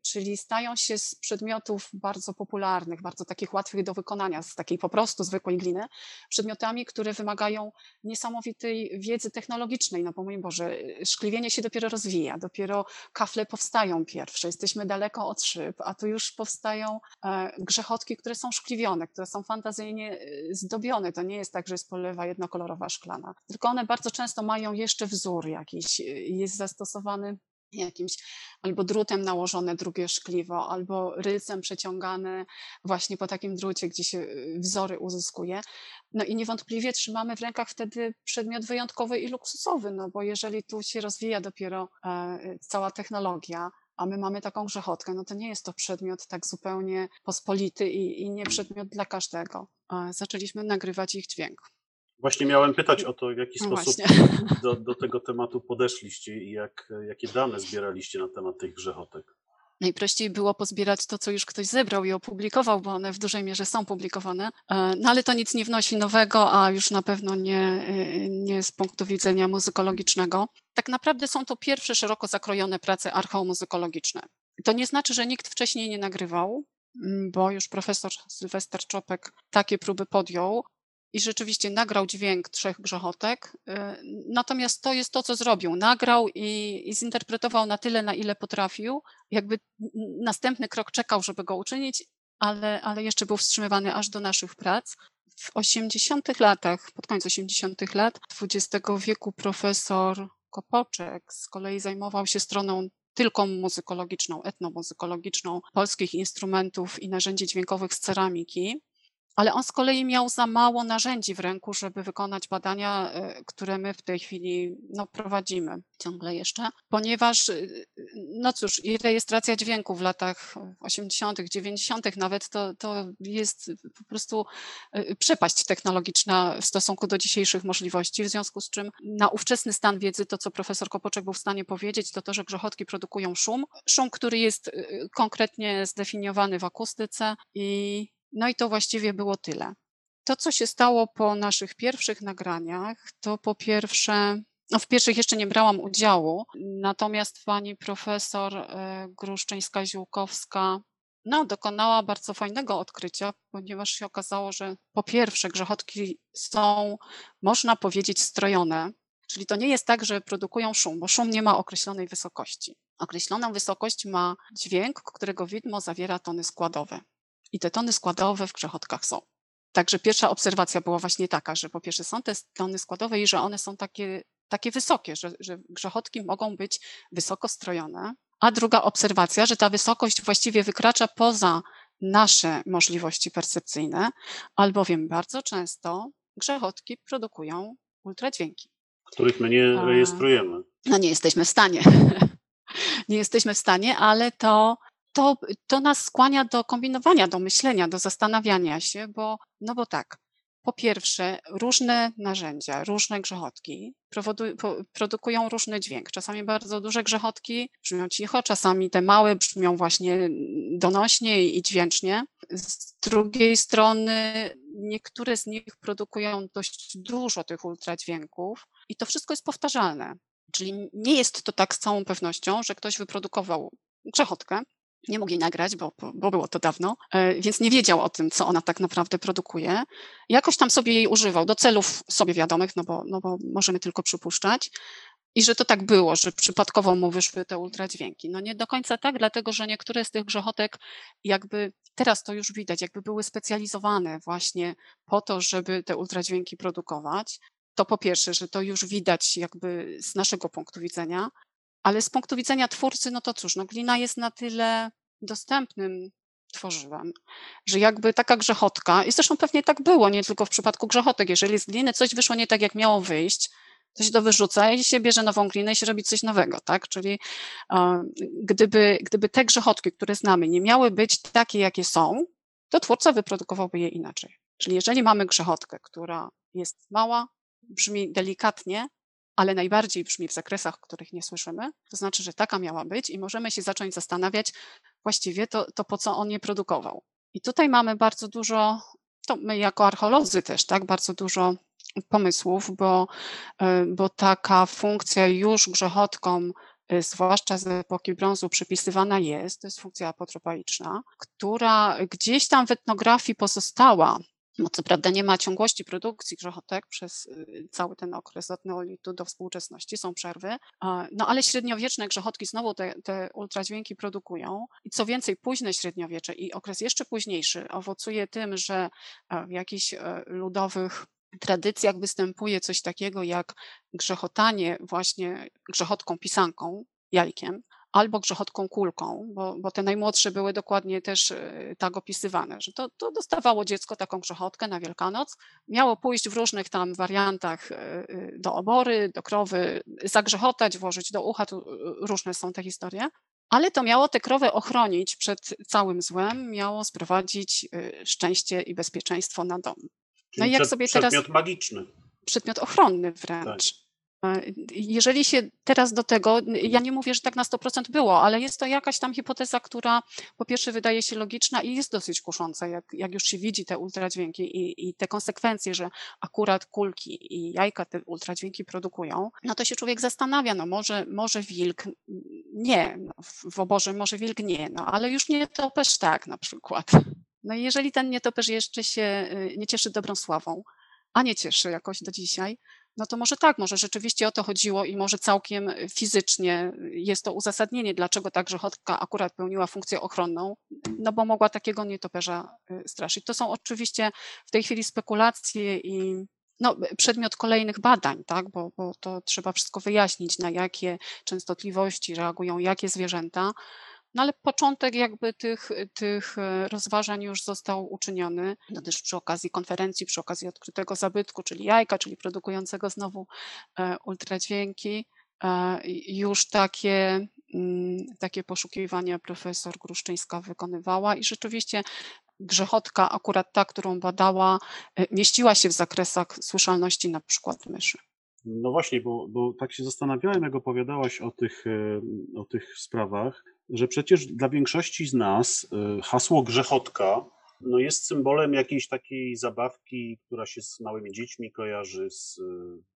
czyli stają się z przedmiotów bardzo popularnych, bardzo takich łatwych do wykonania, z takiej po prostu zwykłej gliny, przedmiotami, które wymagają niesamowitej wiedzy technologicznej. No bo mój Boże, szkliwienie się dopiero rozwija, dopiero kafle powstają pierwsze, jesteśmy daleko od szyb, a tu już powstają e, grzechotki, które są szkliwione, które są fantazyjnie y, zdobione. To nie jest tak, że jest polewa jednokolorowa szklana, tylko one bardzo często mają jeszcze wzór jakiś, y, jest zastosowany jakimś albo drutem nałożone drugie szkliwo, albo rylcem przeciągane właśnie po takim drucie, gdzie się y, wzory uzyskuje. No i niewątpliwie trzymamy w rękach wtedy przedmiot wyjątkowy i luksusowy, no bo jeżeli tu się rozwija dopiero e, cała technologia, a my mamy taką grzechotkę, no to nie jest to przedmiot tak zupełnie pospolity i, i nie przedmiot dla każdego. E, zaczęliśmy nagrywać ich dźwięk. Właśnie miałem pytać o to, w jaki No sposób do, do tego tematu podeszliście i jak, jakie dane zbieraliście na temat tych grzechotek. Najprościej było pozbierać to, co już ktoś zebrał i opublikował, bo one w dużej mierze są publikowane. E, No ale to nic nie wnosi nowego, a już na pewno nie, e, nie z punktu widzenia muzykologicznego. Tak naprawdę są to pierwsze szeroko zakrojone prace archeomuzykologiczne. To nie znaczy, że nikt wcześniej nie nagrywał, mm, bo już profesor Sylwester Czopek takie próby podjął i rzeczywiście nagrał dźwięk trzech grzechotek. y, Natomiast to jest to, co zrobił. Nagrał i, i zinterpretował na tyle, na ile potrafił. Jakby następny krok czekał, żeby go uczynić, ale, ale jeszcze był wstrzymywany aż do naszych prac. W 80 latach, pod koniec 80 lat XX wieku profesor Kopoczek z kolei zajmował się stroną tylko muzykologiczną, etnomuzykologiczną polskich instrumentów i narzędzi dźwiękowych z ceramiki ale on z kolei miał za mało narzędzi w ręku, żeby wykonać badania, e, które my w tej chwili no, prowadzimy ciągle jeszcze, ponieważ, e, no cóż, i rejestracja dźwięku w latach 80., 90. nawet to, to jest po prostu e, przepaść technologiczna w stosunku do dzisiejszych możliwości, w związku z czym na ówczesny stan wiedzy to, co profesor Kopoczek był w stanie powiedzieć, to to, że grzechotki produkują szum, szum, który jest konkretnie zdefiniowany w akustyce i no i to właściwie było tyle. To, co się stało po naszych pierwszych nagraniach, to po pierwsze, no w pierwszych jeszcze nie brałam udziału, natomiast pani profesor e, Gruszczyńska-Ziółkowska no, dokonała bardzo fajnego odkrycia, ponieważ się okazało, że po pierwsze grzechotki są, można powiedzieć, strojone, czyli to nie jest tak, że produkują szum, bo szum nie ma określonej wysokości. Określoną wysokość ma dźwięk, którego widmo zawiera tony składowe. I te tony składowe w grzechotkach są. Także pierwsza obserwacja była właśnie taka, że po pierwsze są te tony składowe i że one są takie, takie wysokie, że, że grzechotki mogą być wysoko strojone. A druga obserwacja, że ta wysokość właściwie wykracza poza nasze możliwości percepcyjne, albowiem bardzo często grzechotki produkują ultradźwięki. których my nie rejestrujemy. No nie jesteśmy w stanie. nie jesteśmy w stanie, ale to, to, to nas skłania do kombinowania, do myślenia, do zastanawiania się, bo, no bo tak, po pierwsze, różne narzędzia, różne grzechotki produkują różny dźwięk. Czasami bardzo duże grzechotki brzmią cicho, czasami te małe brzmią właśnie donośnie i dźwięcznie. Z drugiej strony, niektóre z nich produkują dość dużo tych ultradźwięków i to wszystko jest powtarzalne. Czyli nie jest to tak z całą pewnością, że ktoś wyprodukował grzechotkę, nie mógł jej nagrać, bo, bo było to dawno, e, więc nie wiedział o tym, co ona tak naprawdę produkuje. Jakoś tam sobie jej używał do celów sobie wiadomych, no bo, no bo możemy tylko przypuszczać. I że to tak było, że przypadkowo mu wyszły te ultradźwięki. No nie do końca tak, dlatego że niektóre z tych grzechotek jakby, teraz to już widać, jakby były specjalizowane właśnie po to, żeby te ultradźwięki produkować. To po pierwsze, że to już widać jakby z naszego punktu widzenia, ale z punktu widzenia twórcy, no to cóż, no glina jest na tyle dostępnym tworzywem, że jakby taka grzechotka, i zresztą pewnie tak było, nie tylko w przypadku grzechotek, jeżeli z gliny coś wyszło nie tak, jak miało wyjść, to się to wyrzuca i się bierze nową glinę i się robi coś nowego, tak? Czyli e, gdyby, gdyby te grzechotki, które znamy, nie miały być takie, jakie są, to twórca wyprodukowałby je inaczej. Czyli jeżeli mamy grzechotkę, która jest mała, brzmi delikatnie, ale najbardziej brzmi w zakresach, których nie słyszymy, to znaczy, że taka miała być i możemy się zacząć zastanawiać właściwie to, to po co on je produkował. I tutaj mamy bardzo dużo, to my jako archeolodzy też, tak, bardzo dużo pomysłów, bo, e, bo taka funkcja już grzechotkom, e, zwłaszcza z epoki brązu, przypisywana jest, to jest funkcja apotropaiczna, która gdzieś tam w etnografii pozostała, no co prawda nie ma ciągłości produkcji grzechotek przez y, cały ten okres od neolitu do współczesności, są przerwy, no ale średniowieczne grzechotki znowu te, te ultradźwięki produkują. I co więcej późne średniowiecze i okres jeszcze późniejszy owocuje tym, że w jakichś e, ludowych tradycjach występuje coś takiego jak grzechotanie właśnie grzechotką pisanką, jajkiem, albo grzechotką kulką, bo, bo te najmłodsze były dokładnie też y, tak opisywane, że to, to dostawało dziecko taką grzechotkę na Wielkanoc, miało pójść w różnych tam wariantach y, y, do obory, do krowy, zagrzechotać, włożyć do ucha, tu różne są te historie, ale to miało te krowy ochronić przed całym złem, miało sprowadzić szczęście i bezpieczeństwo na dom. Czyli no i jak przed, sobie teraz. Przedmiot magiczny. Przedmiot ochronny wręcz. Tak. Jeżeli się teraz do tego, ja nie mówię, że tak na 100% było, ale jest to jakaś tam hipoteza, która po pierwsze wydaje się logiczna i jest dosyć kusząca, jak, jak już się widzi te ultradźwięki i, i te konsekwencje, że akurat kulki i jajka te ultradźwięki produkują, no to się człowiek zastanawia, no może, może wilk nie, no w oborze może wilk nie, no ale już nie topesz tak na przykład. No i jeżeli ten nietoperz jeszcze się y, nie cieszy dobrą sławą, a nie cieszy jakoś do dzisiaj, no to może tak, może rzeczywiście o to chodziło i może całkiem y, fizycznie jest to uzasadnienie, dlaczego ta grzechotka akurat pełniła funkcję ochronną, no bo mogła takiego nietoperza y, straszyć. To są oczywiście w tej chwili spekulacje i no, przedmiot kolejnych badań, tak? bo, bo to trzeba wszystko wyjaśnić, na jakie częstotliwości reagują jakie zwierzęta. No ale początek jakby tych, tych e, rozważań już został uczyniony, no też przy okazji konferencji, przy okazji odkrytego zabytku, czyli jajka, czyli produkującego znowu e, ultradźwięki. E, już takie, mm, takie poszukiwania profesor Gruszczyńska wykonywała i rzeczywiście grzechotka, akurat ta, którą badała, mieściła się w zakresach słyszalności na przykład myszy. No właśnie, bo, bo tak się zastanawiałem, jak opowiadałaś o tych, o tych sprawach, że przecież dla większości z nas y, hasło grzechotka no jest symbolem jakiejś takiej zabawki, która się z małymi dziećmi kojarzy, z y,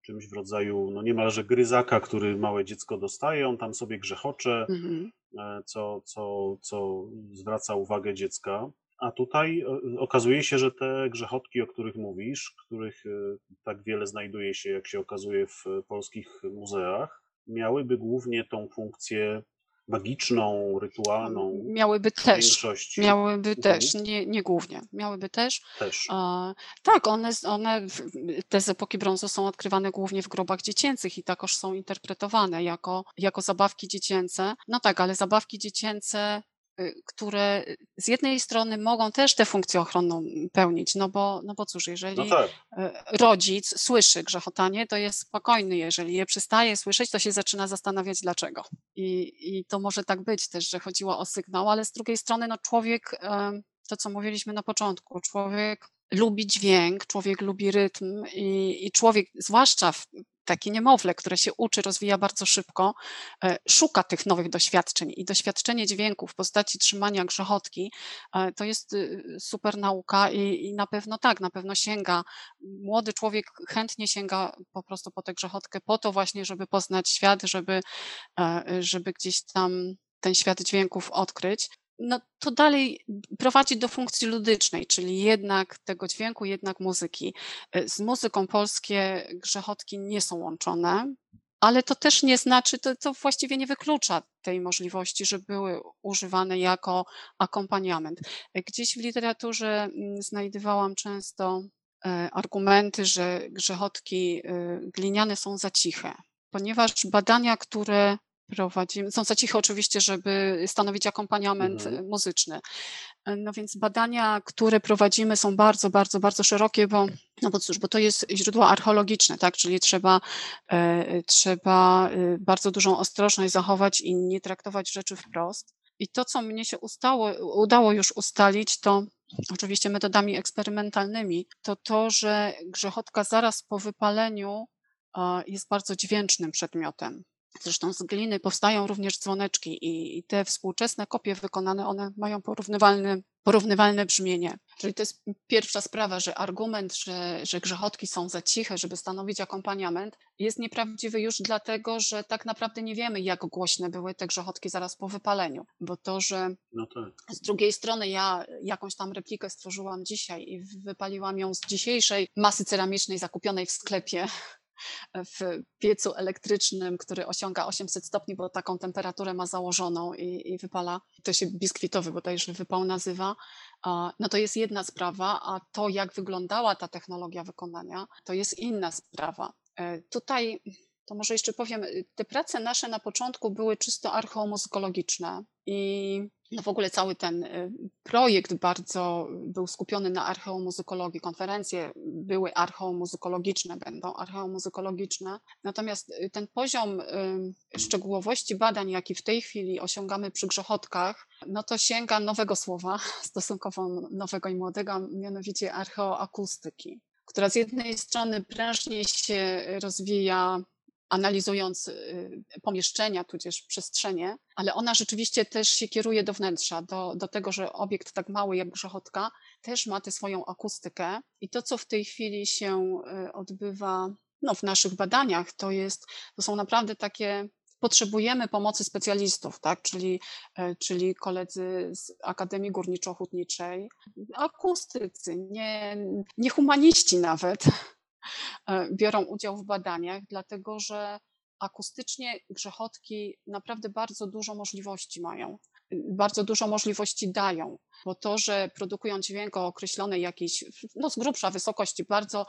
czymś w rodzaju no niemalże gryzaka, który małe dziecko dostaje, on tam sobie grzechocze, mhm. E, co, co, co zwraca uwagę dziecka. A tutaj e, okazuje się, że te grzechotki, o których mówisz, których y, tak wiele znajduje się, jak się okazuje, w polskich muzeach, miałyby głównie tą funkcję magiczną, rytualną. Miałyby też. Miałyby mhm. też, nie, nie głównie. Miałyby też. Też. E, tak, one, one, te z epoki brązu są odkrywane głównie w grobach dziecięcych i takoż są interpretowane jako, jako zabawki dziecięce. No tak, ale zabawki dziecięce które z jednej strony mogą też tę funkcję ochronną pełnić, no bo, no bo cóż, jeżeli no tak. Y, rodzic słyszy grzechotanie, to jest spokojny, jeżeli je przestaje słyszeć, to się zaczyna zastanawiać dlaczego. I, i to może tak być też, że chodziło o sygnał, ale z drugiej strony no człowiek, to co mówiliśmy na początku, człowiek lubi dźwięk, człowiek lubi rytm i, i człowiek, zwłaszcza w, takie niemowlę, które się uczy, rozwija bardzo szybko, e, szuka tych nowych doświadczeń i doświadczenie dźwięku w postaci trzymania grzechotki e, to jest y, super nauka i, i na pewno tak, na pewno sięga. Młody człowiek chętnie sięga po prostu po tę grzechotkę po to właśnie, żeby poznać świat, żeby, e, żeby gdzieś tam ten świat dźwięków odkryć no to dalej prowadzi do funkcji ludycznej, czyli jednak tego dźwięku, jednak muzyki. E, z muzyką polskie grzechotki nie są łączone, ale to też nie znaczy, to, to właściwie nie wyklucza tej możliwości, że były używane jako akompaniament. E, gdzieś w literaturze mm, znajdowałam często e, argumenty, że grzechotki gliniane są za ciche, ponieważ badania, które prowadzimy. Są za cicho oczywiście, żeby stanowić akompaniament mhm. muzyczny. No więc badania, które prowadzimy są bardzo, bardzo, bardzo szerokie, bo, no bo cóż, bo to jest źródło archeologiczne, tak, czyli trzeba, e, trzeba e, bardzo dużą ostrożność zachować i nie traktować rzeczy wprost. I to, co mnie się ustało, udało już ustalić, to oczywiście metodami eksperymentalnymi, to to, że grzechotka zaraz po wypaleniu jest bardzo dźwięcznym przedmiotem. Zresztą z gliny powstają również dzwoneczki i te współczesne kopie wykonane, one mają porównywalne, porównywalne brzmienie. Czyli to jest pierwsza sprawa, że argument, że, że grzechotki są za ciche, żeby stanowić akompaniament, jest nieprawdziwy już dlatego, że tak naprawdę nie wiemy, jak głośne były te grzechotki zaraz po wypaleniu. Bo to, że no tak. z drugiej strony ja jakąś tam replikę stworzyłam dzisiaj i wypaliłam ją z dzisiejszej masy ceramicznej zakupionej w sklepie w piecu elektrycznym, który osiąga 800 stopni, bo taką temperaturę ma założoną i, i wypala, to się biskwitowy bodajże wypał nazywa, no to jest jedna sprawa, a to jak wyglądała ta technologia wykonania, to jest inna sprawa. E, tutaj to może jeszcze powiem, te prace nasze na początku były czysto archeomuzykologiczne i no w ogóle cały ten y, projekt bardzo był skupiony na archeomuzykologii. Konferencje były archeomuzykologiczne, będą archeomuzykologiczne. Natomiast y, ten poziom szczegółowości badań, jaki w tej chwili osiągamy przy grzechotkach, no to sięga nowego słowa, stosunkowo nowego i młodego, mianowicie archeoakustyki która z jednej strony prężnie się rozwija analizując y, pomieszczenia, tudzież przestrzenie, ale ona rzeczywiście też się kieruje do wnętrza, do, do tego, że obiekt tak mały jak grzechotka też ma tę swoją akustykę i to, co w tej chwili się y, odbywa no, w naszych badaniach, to, jest, to są naprawdę takie potrzebujemy pomocy specjalistów, tak? czyli, e, czyli koledzy z Akademii Górniczo-Hutniczej, akustycy, nie, nie humaniści nawet, biorą udział w badaniach, dlatego że akustycznie grzechotki naprawdę bardzo dużo możliwości mają bardzo dużo możliwości dają, bo to, że produkują dźwięk o określonej jakiejś, no z grubsza wysokości, bardzo,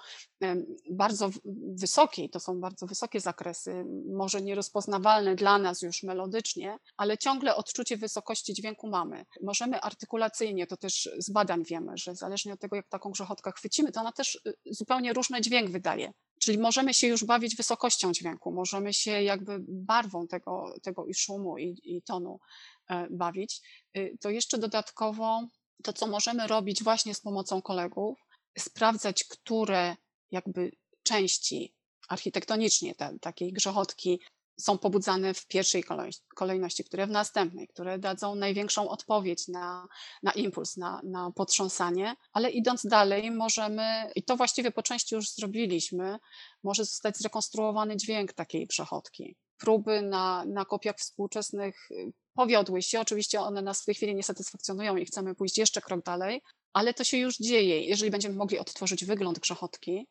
bardzo wysokiej, to są bardzo wysokie zakresy, może nierozpoznawalne dla nas już melodycznie, ale ciągle odczucie wysokości dźwięku mamy. Możemy artykulacyjnie, to też z badań wiemy, że zależnie od tego, jak taką grzechotkę chwycimy, to ona też y, zupełnie różny dźwięk wydaje. Czyli możemy się już bawić wysokością dźwięku, możemy się jakby barwą tego, tego i szumu, i, i tonu E, bawić, y, to jeszcze dodatkowo to, co możemy robić właśnie z pomocą kolegów, sprawdzać, które jakby części architektonicznie te, takiej grzechotki są pobudzane w pierwszej kolejności, które w następnej, które dadzą największą odpowiedź na, na impuls, na, na potrząsanie, ale idąc dalej możemy, i to właściwie po części już zrobiliśmy, może zostać zrekonstruowany dźwięk takiej przechodki. Próby na, na kopiach współczesnych y, powiodły się. Oczywiście one nas w tej chwili nie satysfakcjonują i chcemy pójść jeszcze krok dalej, ale to się już dzieje. Jeżeli będziemy mogli odtworzyć wygląd grzechotki,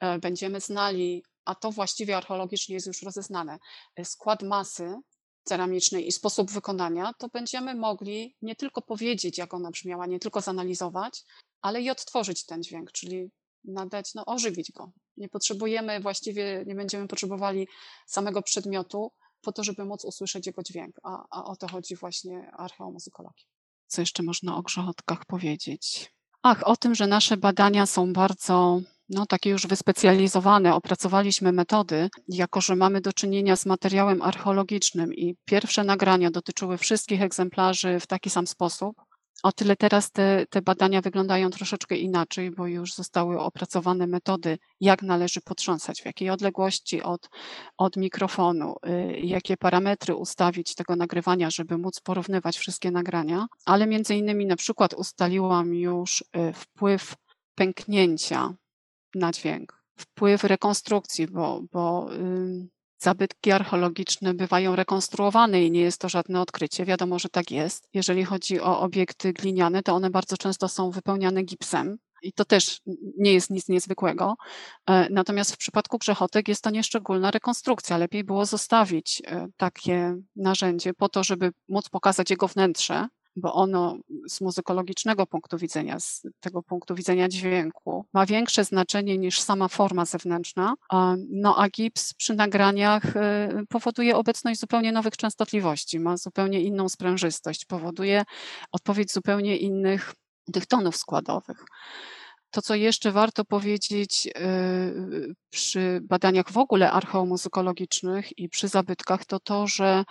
e, będziemy znali, a to właściwie archeologicznie jest już rozeznane, e, skład masy ceramicznej i sposób wykonania, to będziemy mogli nie tylko powiedzieć, jak ona brzmiała, nie tylko zanalizować, ale i odtworzyć ten dźwięk, czyli nadać, no ożywić go. Nie potrzebujemy, właściwie nie będziemy potrzebowali samego przedmiotu, po to, żeby móc usłyszeć jego dźwięk, a, a o to chodzi właśnie archeomuzykologii. Co jeszcze można o grzechotkach powiedzieć? Ach, o tym, że nasze badania są bardzo no, takie już wyspecjalizowane, opracowaliśmy metody, jako że mamy do czynienia z materiałem archeologicznym i pierwsze nagrania dotyczyły wszystkich egzemplarzy w taki sam sposób, o tyle teraz te, te badania wyglądają troszeczkę inaczej, bo już zostały opracowane metody, jak należy potrząsać, w jakiej odległości od, od mikrofonu, y, jakie parametry ustawić tego nagrywania, żeby móc porównywać wszystkie nagrania, ale między innymi na przykład ustaliłam już y, wpływ pęknięcia na dźwięk, wpływ rekonstrukcji, bo, bo zabytki archeologiczne bywają rekonstruowane i nie jest to żadne odkrycie. Wiadomo, że tak jest. Jeżeli chodzi o obiekty gliniane, to one bardzo często są wypełniane gipsem. I to też nie jest nic niezwykłego. E, natomiast w przypadku grzechotek jest to nieszczególna rekonstrukcja. Lepiej było zostawić e, takie narzędzie po to, żeby móc pokazać jego wnętrze, bo ono z muzykologicznego punktu widzenia, z tego punktu widzenia dźwięku, ma większe znaczenie niż sama forma zewnętrzna. No a gips przy nagraniach y, powoduje obecność zupełnie nowych częstotliwości, ma zupełnie inną sprężystość, powoduje odpowiedź zupełnie innych tych tonów składowych. To, co jeszcze warto powiedzieć y, przy badaniach w ogóle archeomuzykologicznych i przy zabytkach, to to, że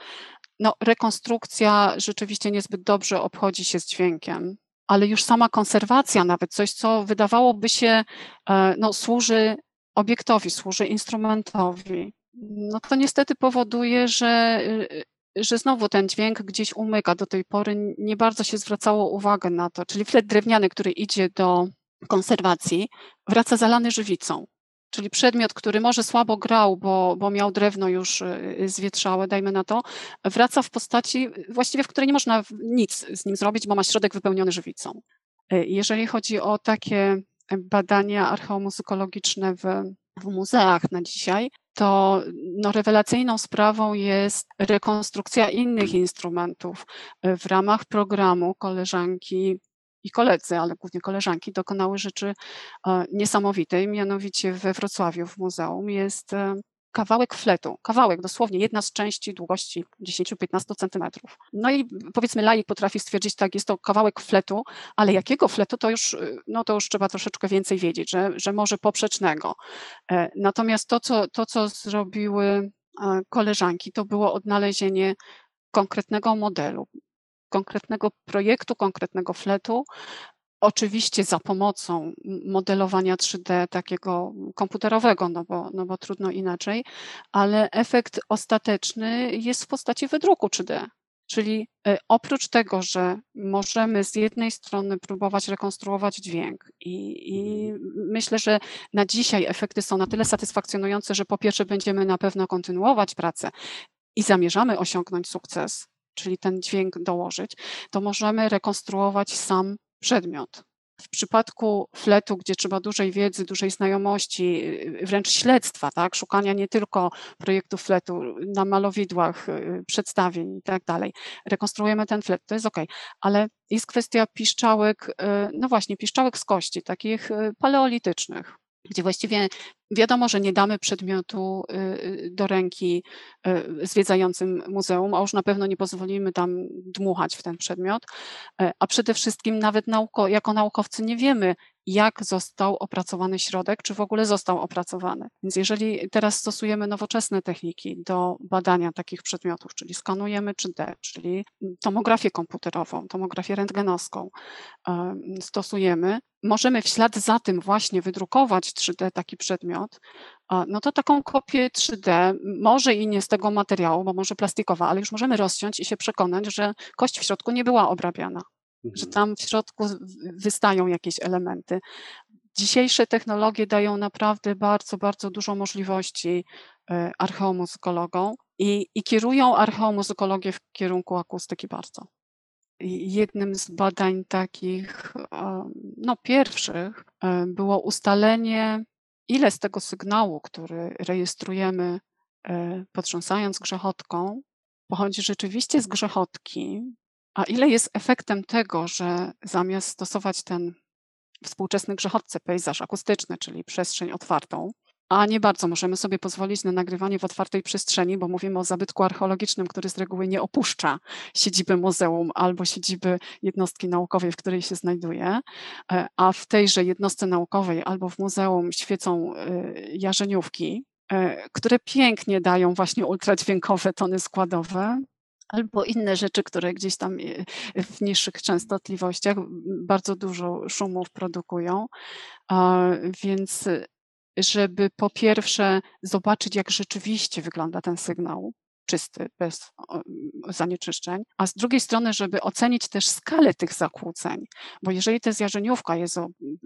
no, rekonstrukcja rzeczywiście niezbyt dobrze obchodzi się z dźwiękiem, ale już sama konserwacja, nawet coś, co wydawałoby się, e, no, służy obiektowi, służy instrumentowi, no to niestety powoduje, że, y, że znowu ten dźwięk gdzieś umyka. Do tej pory nie bardzo się zwracało uwagę na to, czyli flet drewniany, który idzie do konserwacji, wraca zalany żywicą. Czyli przedmiot, który może słabo grał, bo, bo miał drewno już y, zwietrzałe, dajmy na to, wraca w postaci właściwie, w której nie można nic z nim zrobić, bo ma środek wypełniony żywicą. Y, jeżeli chodzi o takie badania archeomuzykologiczne w, w muzeach na dzisiaj, to no, rewelacyjną sprawą jest rekonstrukcja innych instrumentów. Y, w ramach programu koleżanki i koledzy, ale głównie koleżanki, dokonały rzeczy e, niesamowitej. Mianowicie we Wrocławiu w muzeum jest e, kawałek fletu, kawałek, dosłownie jedna z części długości 10-15 centymetrów. No i powiedzmy laik potrafi stwierdzić, tak, jest to kawałek fletu, ale jakiego fletu, to już, no to już trzeba troszeczkę więcej wiedzieć, że, że może poprzecznego. E, natomiast to co, to, co zrobiły e, koleżanki, to było odnalezienie konkretnego modelu, konkretnego projektu, konkretnego fletu, Oczywiście za pomocą modelowania 3D takiego komputerowego, no bo, no bo trudno inaczej, ale efekt ostateczny jest w postaci wydruku 3D. Czyli e, oprócz tego, że możemy z jednej strony próbować rekonstruować dźwięk, i, i, myślę, że na dzisiaj efekty są na tyle satysfakcjonujące, że po pierwsze będziemy na pewno kontynuować pracę i zamierzamy osiągnąć sukces, czyli ten dźwięk dołożyć, to możemy rekonstruować sam przedmiot. W przypadku fletu, gdzie trzeba dużej wiedzy, dużej znajomości, y, wręcz śledztwa, tak, szukania nie tylko projektów fletu na malowidłach, y, przedstawień i tak dalej, rekonstruujemy ten flet, to jest ok, ale jest kwestia piszczałek, y, no właśnie, piszczałek z kości, takich paleolitycznych gdzie właściwie wiadomo, że nie damy przedmiotu y, y, do ręki y, zwiedzającym muzeum, a już na pewno nie pozwolimy tam dmuchać w ten przedmiot, e, a przede wszystkim nawet nauko, jako naukowcy nie wiemy, jak został opracowany środek, czy w ogóle został opracowany. Więc jeżeli teraz stosujemy nowoczesne techniki do badania takich przedmiotów, czyli skanujemy 3D, czyli tomografię komputerową, tomografię rentgenowską, stosujemy, możemy w ślad za tym właśnie wydrukować 3D taki przedmiot, no to taką kopię 3D, może i nie z tego materiału, bo może plastikowa, ale już możemy rozciąć i się przekonać, że kość w środku nie była obrabiana że mhm. tam w środku wystają jakieś elementy. Dzisiejsze technologie dają naprawdę bardzo, bardzo dużo możliwości e, archeomuzykologom i, i kierują archeomuzykologię w kierunku akustyki bardzo. Jednym z badań takich, no pierwszych, e, było ustalenie, ile z tego sygnału, który rejestrujemy e, potrząsając grzechotką, pochodzi rzeczywiście z grzechotki, a ile jest efektem tego, że zamiast stosować ten współczesny grzechotce, pejzaż akustyczny, czyli przestrzeń otwartą, a nie bardzo możemy sobie pozwolić na nagrywanie w otwartej przestrzeni, bo mówimy o zabytku archeologicznym, który z reguły nie opuszcza siedziby muzeum albo siedziby jednostki naukowej, w której się znajduje, e, a w tejże jednostce naukowej albo w muzeum świecą e, jarzeniówki, e, które pięknie dają właśnie ultradźwiękowe tony składowe, albo inne rzeczy, które gdzieś tam e, w niższych częstotliwościach bardzo dużo szumów produkują. Więc żeby po pierwsze zobaczyć, jak rzeczywiście wygląda ten sygnał, czysty, bez zanieczyszczeń, a z drugiej strony, żeby ocenić też skalę tych zakłóceń, bo jeżeli ta zjarzeniówka jest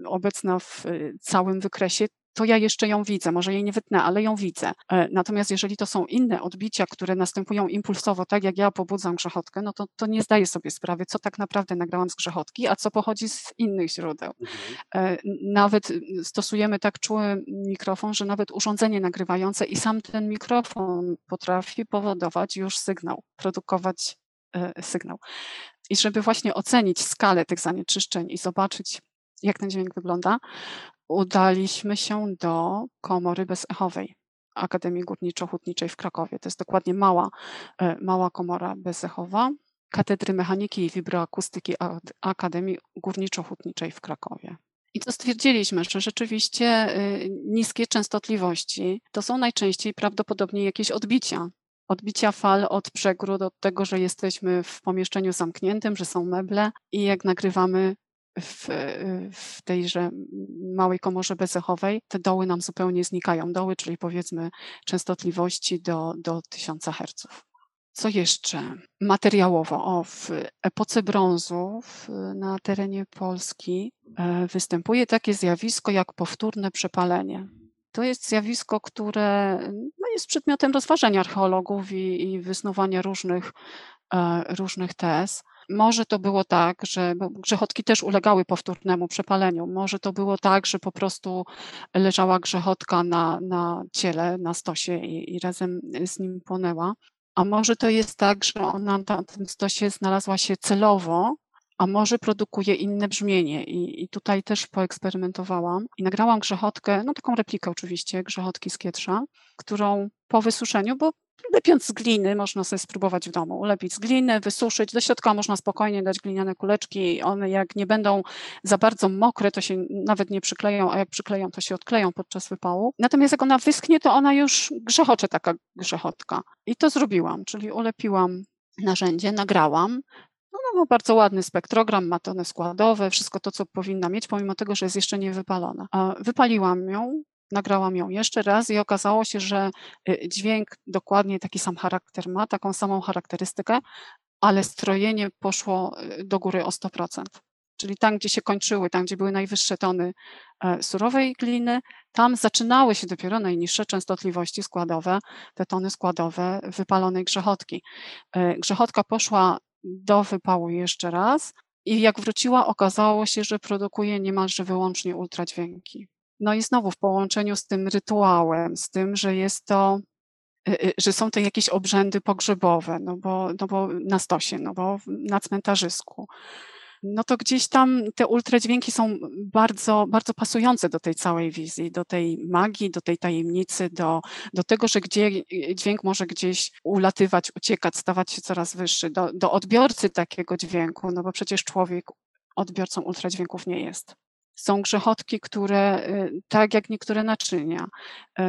obecna w e, całym wykresie, to ja jeszcze ją widzę, może jej nie wytnę, ale ją widzę. E, natomiast jeżeli to są inne odbicia, które następują impulsowo, tak jak ja pobudzam grzechotkę, no to, to nie zdaję sobie sprawy, co tak naprawdę nagrałam z grzechotki, a co pochodzi z innych źródeł. Mhm. E, nawet stosujemy tak czuły mikrofon, że nawet urządzenie nagrywające i sam ten mikrofon potrafi powodować już sygnał, produkować e, sygnał. I żeby właśnie ocenić skalę tych zanieczyszczeń i zobaczyć, jak ten dźwięk wygląda, udaliśmy się do komory bezechowej Akademii Górniczo-Hutniczej w Krakowie. To jest dokładnie mała, e, mała komora bezechowa Katedry Mechaniki i Wibroakustyki Akademii Górniczo-Hutniczej w Krakowie. I to stwierdziliśmy, że rzeczywiście y, niskie częstotliwości to są najczęściej prawdopodobnie jakieś odbicia. Odbicia fal od przegród, od tego, że jesteśmy w pomieszczeniu zamkniętym, że są meble i jak nagrywamy w, w tejże małej komorze bezechowej, te doły nam zupełnie znikają. Doły, czyli powiedzmy częstotliwości do, do 1000 Hz. Co jeszcze? Materiałowo. O, w epoce brązu w, na terenie Polski e, występuje takie zjawisko jak powtórne przepalenie. To jest zjawisko, które no, jest przedmiotem rozważań archeologów i, i wysnuwania różnych, e, różnych tez. Może to było tak, że grzechotki też ulegały powtórnemu przepaleniu. Może to było tak, że po prostu leżała grzechotka na, na ciele, na stosie i, i razem z nim płonęła. A może to jest tak, że ona na tym stosie znalazła się celowo, a może produkuje inne brzmienie. I, I, tutaj też poeksperymentowałam i nagrałam grzechotkę, no taką replikę oczywiście, grzechotki z kietrza, którą po wysuszeniu, bo lepiąc z gliny można sobie spróbować w domu, ulepić z gliny, wysuszyć, do środka można spokojnie dać gliniane kuleczki, one jak nie będą za bardzo mokre, to się nawet nie przykleją, a jak przykleją, to się odkleją podczas wypału. Natomiast jak ona wyschnie, to ona już grzechocze taka grzechotka. I to zrobiłam, czyli ulepiłam narzędzie, nagrałam, no, no, bardzo ładny spektrogram, ma tony składowe, wszystko to, co powinna mieć, pomimo tego, że jest jeszcze nie wypalona. Wypaliłam ją, nagrałam ją jeszcze raz i okazało się, że y, dźwięk dokładnie taki sam charakter ma, taką samą charakterystykę, ale strojenie poszło y, do góry o 100%. Czyli tam, gdzie się kończyły, tam, gdzie były najwyższe tony e, surowej gliny, tam zaczynały się dopiero najniższe częstotliwości składowe, te tony składowe wypalonej grzechotki. E, grzechotka poszła do wypału jeszcze raz i jak wróciła, okazało się, że produkuje niemalże wyłącznie ultradźwięki. No i znowu w połączeniu z tym rytuałem, z tym, że jest to, y, y, że są to jakieś obrzędy pogrzebowe, no bo, no bo na stosie, no bo na cmentarzysku, no to gdzieś tam te ultradźwięki są bardzo, bardzo pasujące do tej całej wizji, do tej magii, do tej tajemnicy, do, do tego, że gdzie dźwięk może gdzieś ulatywać, uciekać, stawać się coraz wyższy, do, do odbiorcy takiego dźwięku, no bo przecież człowiek odbiorcą ultradźwięków nie jest. Są grzechotki, które, y, tak jak niektóre naczynia, y,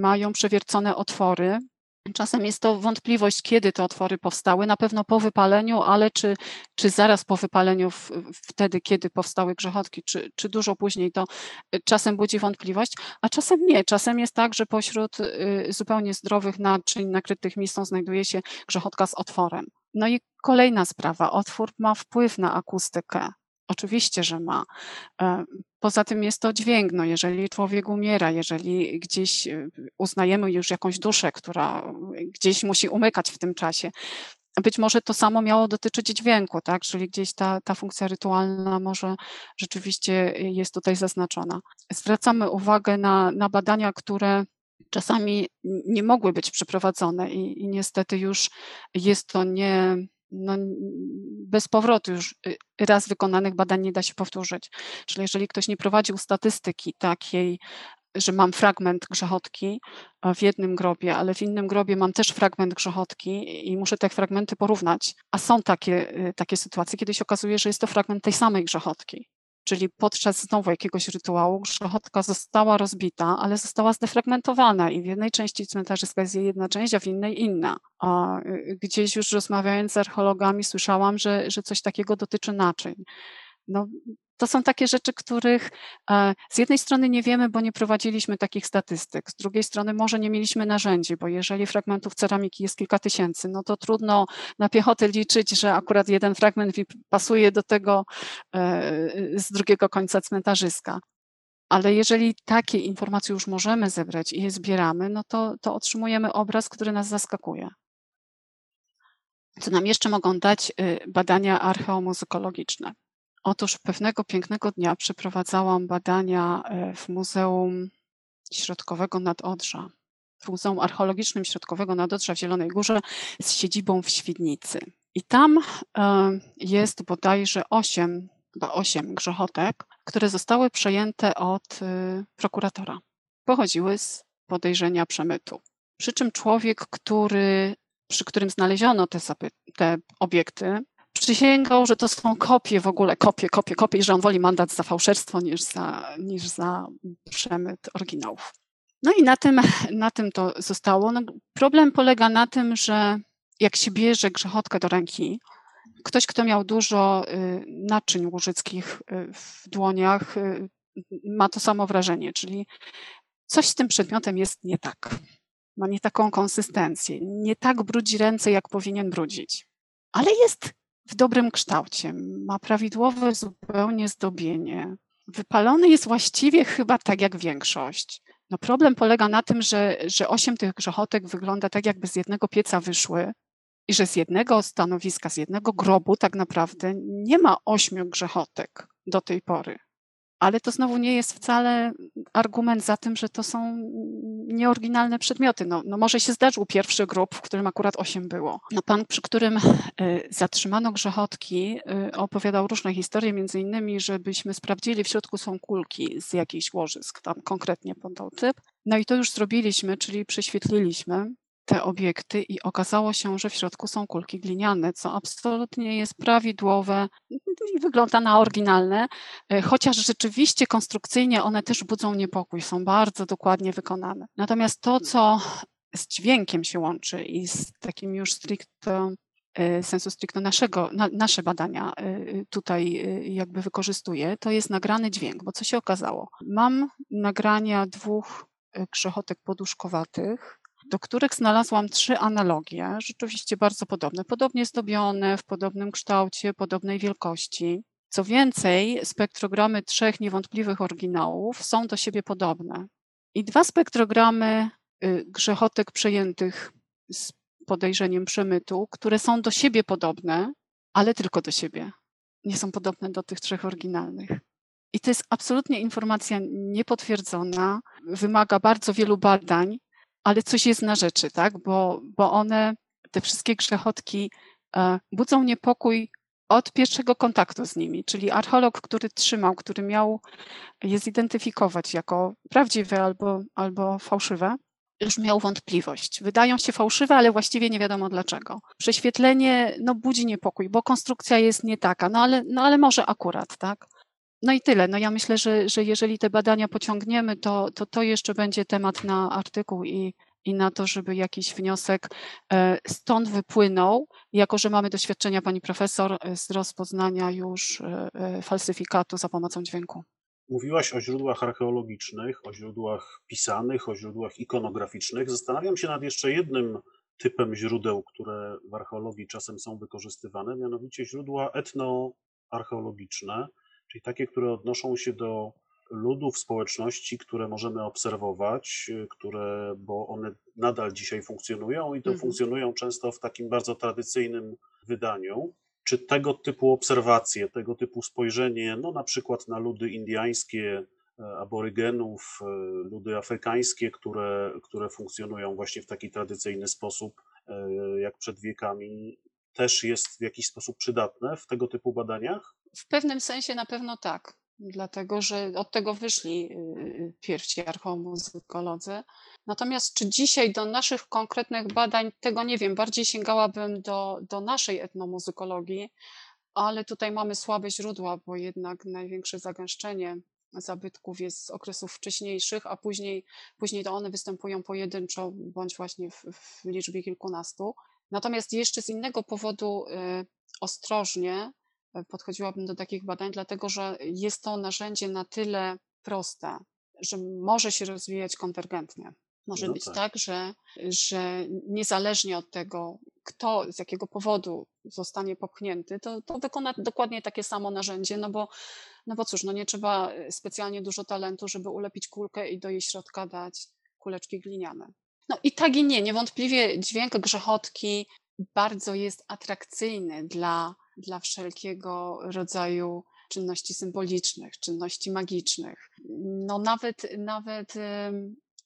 mają przewiercone otwory, Czasem jest to wątpliwość, kiedy te otwory powstały, na pewno po wypaleniu, ale czy, czy zaraz po wypaleniu, w, wtedy, kiedy powstały grzechotki, czy, czy dużo później, to y, czasem budzi wątpliwość, a czasem nie. Czasem jest tak, że pośród zupełnie zdrowych naczyń nakrytych mistą znajduje się grzechotka z otworem. No i kolejna sprawa, otwór ma wpływ na akustykę. Oczywiście, że ma. E, poza tym jest to dźwięk. No jeżeli człowiek umiera, jeżeli gdzieś e, uznajemy już jakąś duszę, która gdzieś musi umykać w tym czasie, być może to samo miało dotyczyć dźwięku, tak? Czyli gdzieś ta, ta funkcja rytualna może rzeczywiście jest tutaj zaznaczona. Zwracamy uwagę na, na badania, które czasami nie mogły być przeprowadzone i, i niestety już jest to nie no, bez powrotu już y, raz wykonanych badań nie da się powtórzyć. Czyli jeżeli ktoś nie prowadził statystyki takiej, że mam fragment grzechotki w jednym grobie, ale w innym grobie mam też fragment grzechotki i muszę te fragmenty porównać, a są takie, y, takie sytuacje, kiedy się okazuje, że jest to fragment tej samej grzechotki. Czyli podczas znowu jakiegoś rytuału grzechotka została rozbita, ale została zdefragmentowana i w jednej części cmentarzyska jest jej jedna część, a w innej inna. A y, gdzieś już rozmawiając z archeologami słyszałam, że, że coś takiego dotyczy naczyń. No, to są takie rzeczy, których e, z jednej strony nie wiemy, bo nie prowadziliśmy takich statystyk, z drugiej strony może nie mieliśmy narzędzi, bo jeżeli fragmentów ceramiki jest kilka tysięcy, no to trudno na piechotę liczyć, że akurat jeden fragment pasuje do tego e, z drugiego końca cmentarzyska. Ale jeżeli takie informacje już możemy zebrać i je zbieramy, no to, to otrzymujemy obraz, który nas zaskakuje. Co nam jeszcze mogą dać y, badania archeomuzykologiczne? Otóż pewnego pięknego dnia przeprowadzałam badania e, w Muzeum Środkowego Nadodrza, w Muzeum Archeologicznym Środkowego Nadodrza w Zielonej Górze z siedzibą w Świdnicy. I tam e, jest bodajże osiem, chyba osiem grzechotek, które zostały przejęte od e, prokuratora. Pochodziły z podejrzenia przemytu. Przy czym człowiek, który, przy którym znaleziono te, te obiekty, przysięgał, że to są kopie w ogóle, kopie, kopie, kopie i że on woli mandat za fałszerstwo niż za, niż za przemyt oryginałów. No i na tym, na tym to zostało. No, problem polega na tym, że jak się bierze grzechotkę do ręki, ktoś, kto miał dużo y, naczyń łużyckich y, w dłoniach, y, ma to samo wrażenie, czyli coś z tym przedmiotem jest nie tak. Ma nie taką konsystencję, nie tak brudzi ręce, jak powinien brudzić. Ale jest w dobrym kształcie, ma prawidłowe zupełnie zdobienie. Wypalony jest właściwie chyba tak jak większość. No problem polega na tym, że, że osiem tych grzechotek wygląda tak, jakby z jednego pieca wyszły i że z jednego stanowiska, z jednego grobu tak naprawdę nie ma ośmiu grzechotek do tej pory. Ale to znowu nie jest wcale argument za tym, że to są nieoryginalne przedmioty. No, no może się zdarzył pierwszy grup, w którym akurat osiem było. No pan, przy którym y, zatrzymano grzechotki, y, opowiadał różne historie, między innymi, żebyśmy sprawdzili, w środku są kulki z jakichś łożysk, tam konkretnie podał typ. No i to już zrobiliśmy, czyli prześwietliliśmy te obiekty i okazało się, że w środku są kulki gliniane, co absolutnie jest prawidłowe i wygląda na oryginalne, e, chociaż rzeczywiście konstrukcyjnie one też budzą niepokój, są bardzo dokładnie wykonane. Natomiast to, co z dźwiękiem się łączy i z takim już stricte e, sensu stricte naszego, na, nasze badania e, tutaj jakby wykorzystuje, to jest nagrany dźwięk, bo co się okazało? Mam nagrania dwóch grzechotek poduszkowatych, do których znalazłam trzy analogie, rzeczywiście bardzo podobne, podobnie zdobione, w podobnym kształcie, podobnej wielkości. Co więcej, spektrogramy trzech niewątpliwych oryginałów są do siebie podobne. I dwa spektrogramy y, grzechotek przejętych z podejrzeniem przemytu, które są do siebie podobne, ale tylko do siebie. Nie są podobne do tych trzech oryginalnych. I to jest absolutnie informacja niepotwierdzona, wymaga bardzo wielu badań, ale coś jest na rzeczy, tak? Bo, bo one, te wszystkie grzechotki, e, budzą niepokój od pierwszego kontaktu z nimi, czyli archeolog, który trzymał, który miał je zidentyfikować jako prawdziwe albo, albo fałszywe, już miał wątpliwość. Wydają się fałszywe, ale właściwie nie wiadomo dlaczego. Prześwietlenie no, budzi niepokój, bo konstrukcja jest nie taka, no ale, no, ale może akurat, tak? No i tyle. No ja myślę, że, że jeżeli te badania pociągniemy, to, to to jeszcze będzie temat na artykuł i, i na to, żeby jakiś wniosek e, stąd wypłynął, jako że mamy doświadczenia pani profesor e, z rozpoznania już e, falsyfikatu za pomocą dźwięku. Mówiłaś o źródłach archeologicznych, o źródłach pisanych, o źródłach ikonograficznych. Zastanawiam się nad jeszcze jednym typem źródeł, które w archeologii czasem są wykorzystywane, mianowicie źródła etnoarcheologiczne czyli takie, które odnoszą się do ludów, społeczności, które możemy obserwować, które, bo one nadal dzisiaj funkcjonują i to mhm. funkcjonują często w takim bardzo tradycyjnym wydaniu. Czy tego typu obserwacje, tego typu spojrzenie, no na przykład na ludy indyjskie, e, aborygenów, e, ludy afrykańskie, które, które funkcjonują właśnie w taki tradycyjny sposób, e, jak przed wiekami, też jest w jakiś sposób przydatne w tego typu badaniach? W pewnym sensie na pewno tak, dlatego że od tego wyszli y, y, pierwsi archeomuzykolodzy. Natomiast czy dzisiaj do naszych konkretnych badań, tego nie wiem, bardziej sięgałabym do, do naszej etnomuzykologii, ale tutaj mamy słabe źródła, bo jednak największe zagęszczenie zabytków jest z okresów wcześniejszych, a później, później to one występują pojedynczo bądź właśnie w, w liczbie kilkunastu. Natomiast jeszcze z innego powodu y, ostrożnie podchodziłabym do takich badań, dlatego że jest to narzędzie na tyle proste, że może się rozwijać konwergentnie. Może no być tak. tak, że, że niezależnie od tego, kto z jakiego powodu zostanie popchnięty, to, to wykona dokładnie takie samo narzędzie, no bo, no bo cóż, no nie trzeba specjalnie dużo talentu, żeby ulepić kulkę i do jej środka dać kuleczki gliniane. No i tak i nie. Niewątpliwie dźwięk grzechotki bardzo jest atrakcyjny dla, dla wszelkiego rodzaju czynności symbolicznych, czynności magicznych. No nawet, nawet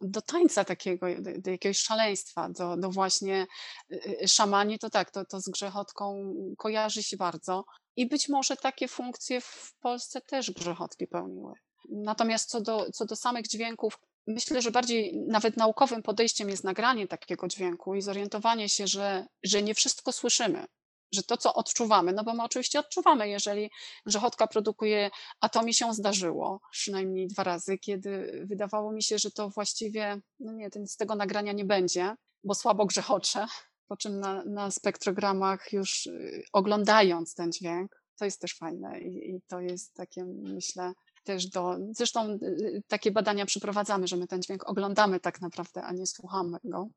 do tańca takiego, do, jakiegoś szaleństwa, do, do właśnie y, y, szamani, to tak, to, to z grzechotką kojarzy się bardzo. I być może takie funkcje w Polsce też grzechotki pełniły. Natomiast co do, co do samych dźwięków, myślę, że bardziej nawet naukowym podejściem jest nagranie takiego dźwięku i zorientowanie się, że, że nie wszystko słyszymy, że to, co odczuwamy, no bo my oczywiście odczuwamy, jeżeli grzechotka produkuje, a to mi się zdarzyło przynajmniej dwa razy, kiedy wydawało mi się, że to właściwie, no nie, z tego nagrania nie będzie, bo słabo grzechocze, po czym na, na spektrogramach już y, oglądając ten dźwięk, to jest też fajne i, i to jest takie, myślę, też do. Zresztą y, y, takie badania przeprowadzamy, że my ten dźwięk oglądamy tak naprawdę, a nie słuchamy go.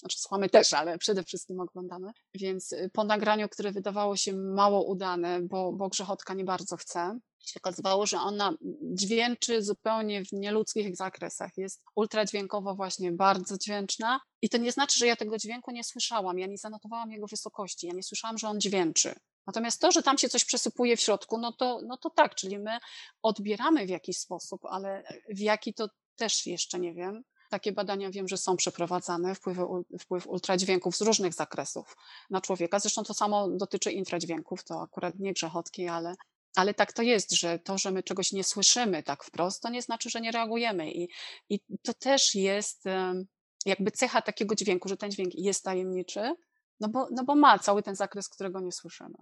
Znaczy słuchamy też, ale przede wszystkim oglądamy. Więc y, po nagraniu, które wydawało się mało udane, bo, bo grzechotka nie bardzo chce, się okazywało, że ona dźwięczy zupełnie w nieludzkich zakresach. Jest ultradźwiękowo właśnie bardzo dźwięczna i to nie znaczy, że ja tego dźwięku nie słyszałam. Ja nie zanotowałam jego wysokości. Ja nie słyszałam, że on dźwięczy Natomiast to, że tam się coś przesypuje w środku, no to, no to tak, czyli my odbieramy w jakiś sposób, ale w jaki to też jeszcze nie wiem. Takie badania wiem, że są przeprowadzane, wpływy, wpływ ultradźwięków z różnych zakresów na człowieka. Zresztą to samo dotyczy infradźwięków, to akurat nie grzechotki, ale, ale tak to jest, że to, że my czegoś nie słyszymy tak wprost, to nie znaczy, że nie reagujemy. I, i to też jest jakby cecha takiego dźwięku, że ten dźwięk jest tajemniczy, no bo, no bo ma cały ten zakres, którego nie słyszymy.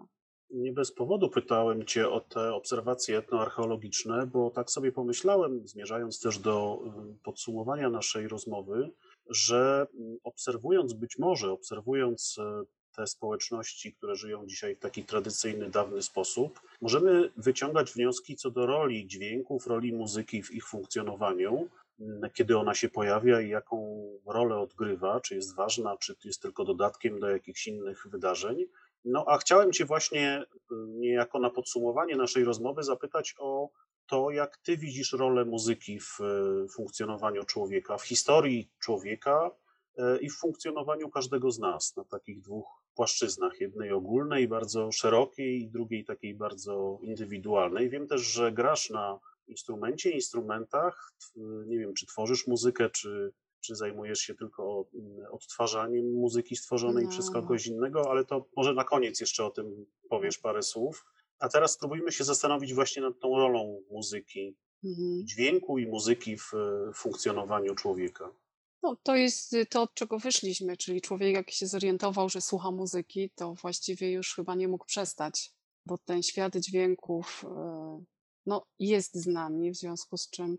Nie bez powodu pytałem Cię o te obserwacje etnoarcheologiczne, bo tak sobie pomyślałem, zmierzając też do y, podsumowania naszej rozmowy, że mm, obserwując być może, obserwując y, te społeczności, które żyją dzisiaj w taki tradycyjny, dawny sposób, możemy wyciągać wnioski co do roli dźwięków, roli muzyki w ich funkcjonowaniu, mm, kiedy ona się pojawia i jaką rolę odgrywa, czy jest ważna, czy jest tylko dodatkiem do jakichś innych wydarzeń. No a chciałem Cię właśnie y, niejako na podsumowanie naszej rozmowy zapytać o to, jak Ty widzisz rolę muzyki w y, funkcjonowaniu człowieka, w historii człowieka y, i w funkcjonowaniu każdego z nas na takich dwóch płaszczyznach, jednej ogólnej, bardzo szerokiej i drugiej takiej bardzo indywidualnej. Wiem też, że grasz na instrumencie, instrumentach, nie wiem, czy tworzysz muzykę, czy czy zajmujesz się tylko mm, odtwarzaniem muzyki stworzonej no. przez kogoś innego, ale to może na koniec jeszcze o tym powiesz parę słów. A teraz spróbujmy się zastanowić właśnie nad tą rolą muzyki, mhm. dźwięku i muzyki w funkcjonowaniu człowieka. No, to jest y, to, od czego wyszliśmy, czyli człowiek, jak się zorientował, że słucha muzyki, to właściwie już chyba nie mógł przestać, bo ten świat dźwięków y, no, jest z nami, w związku z czym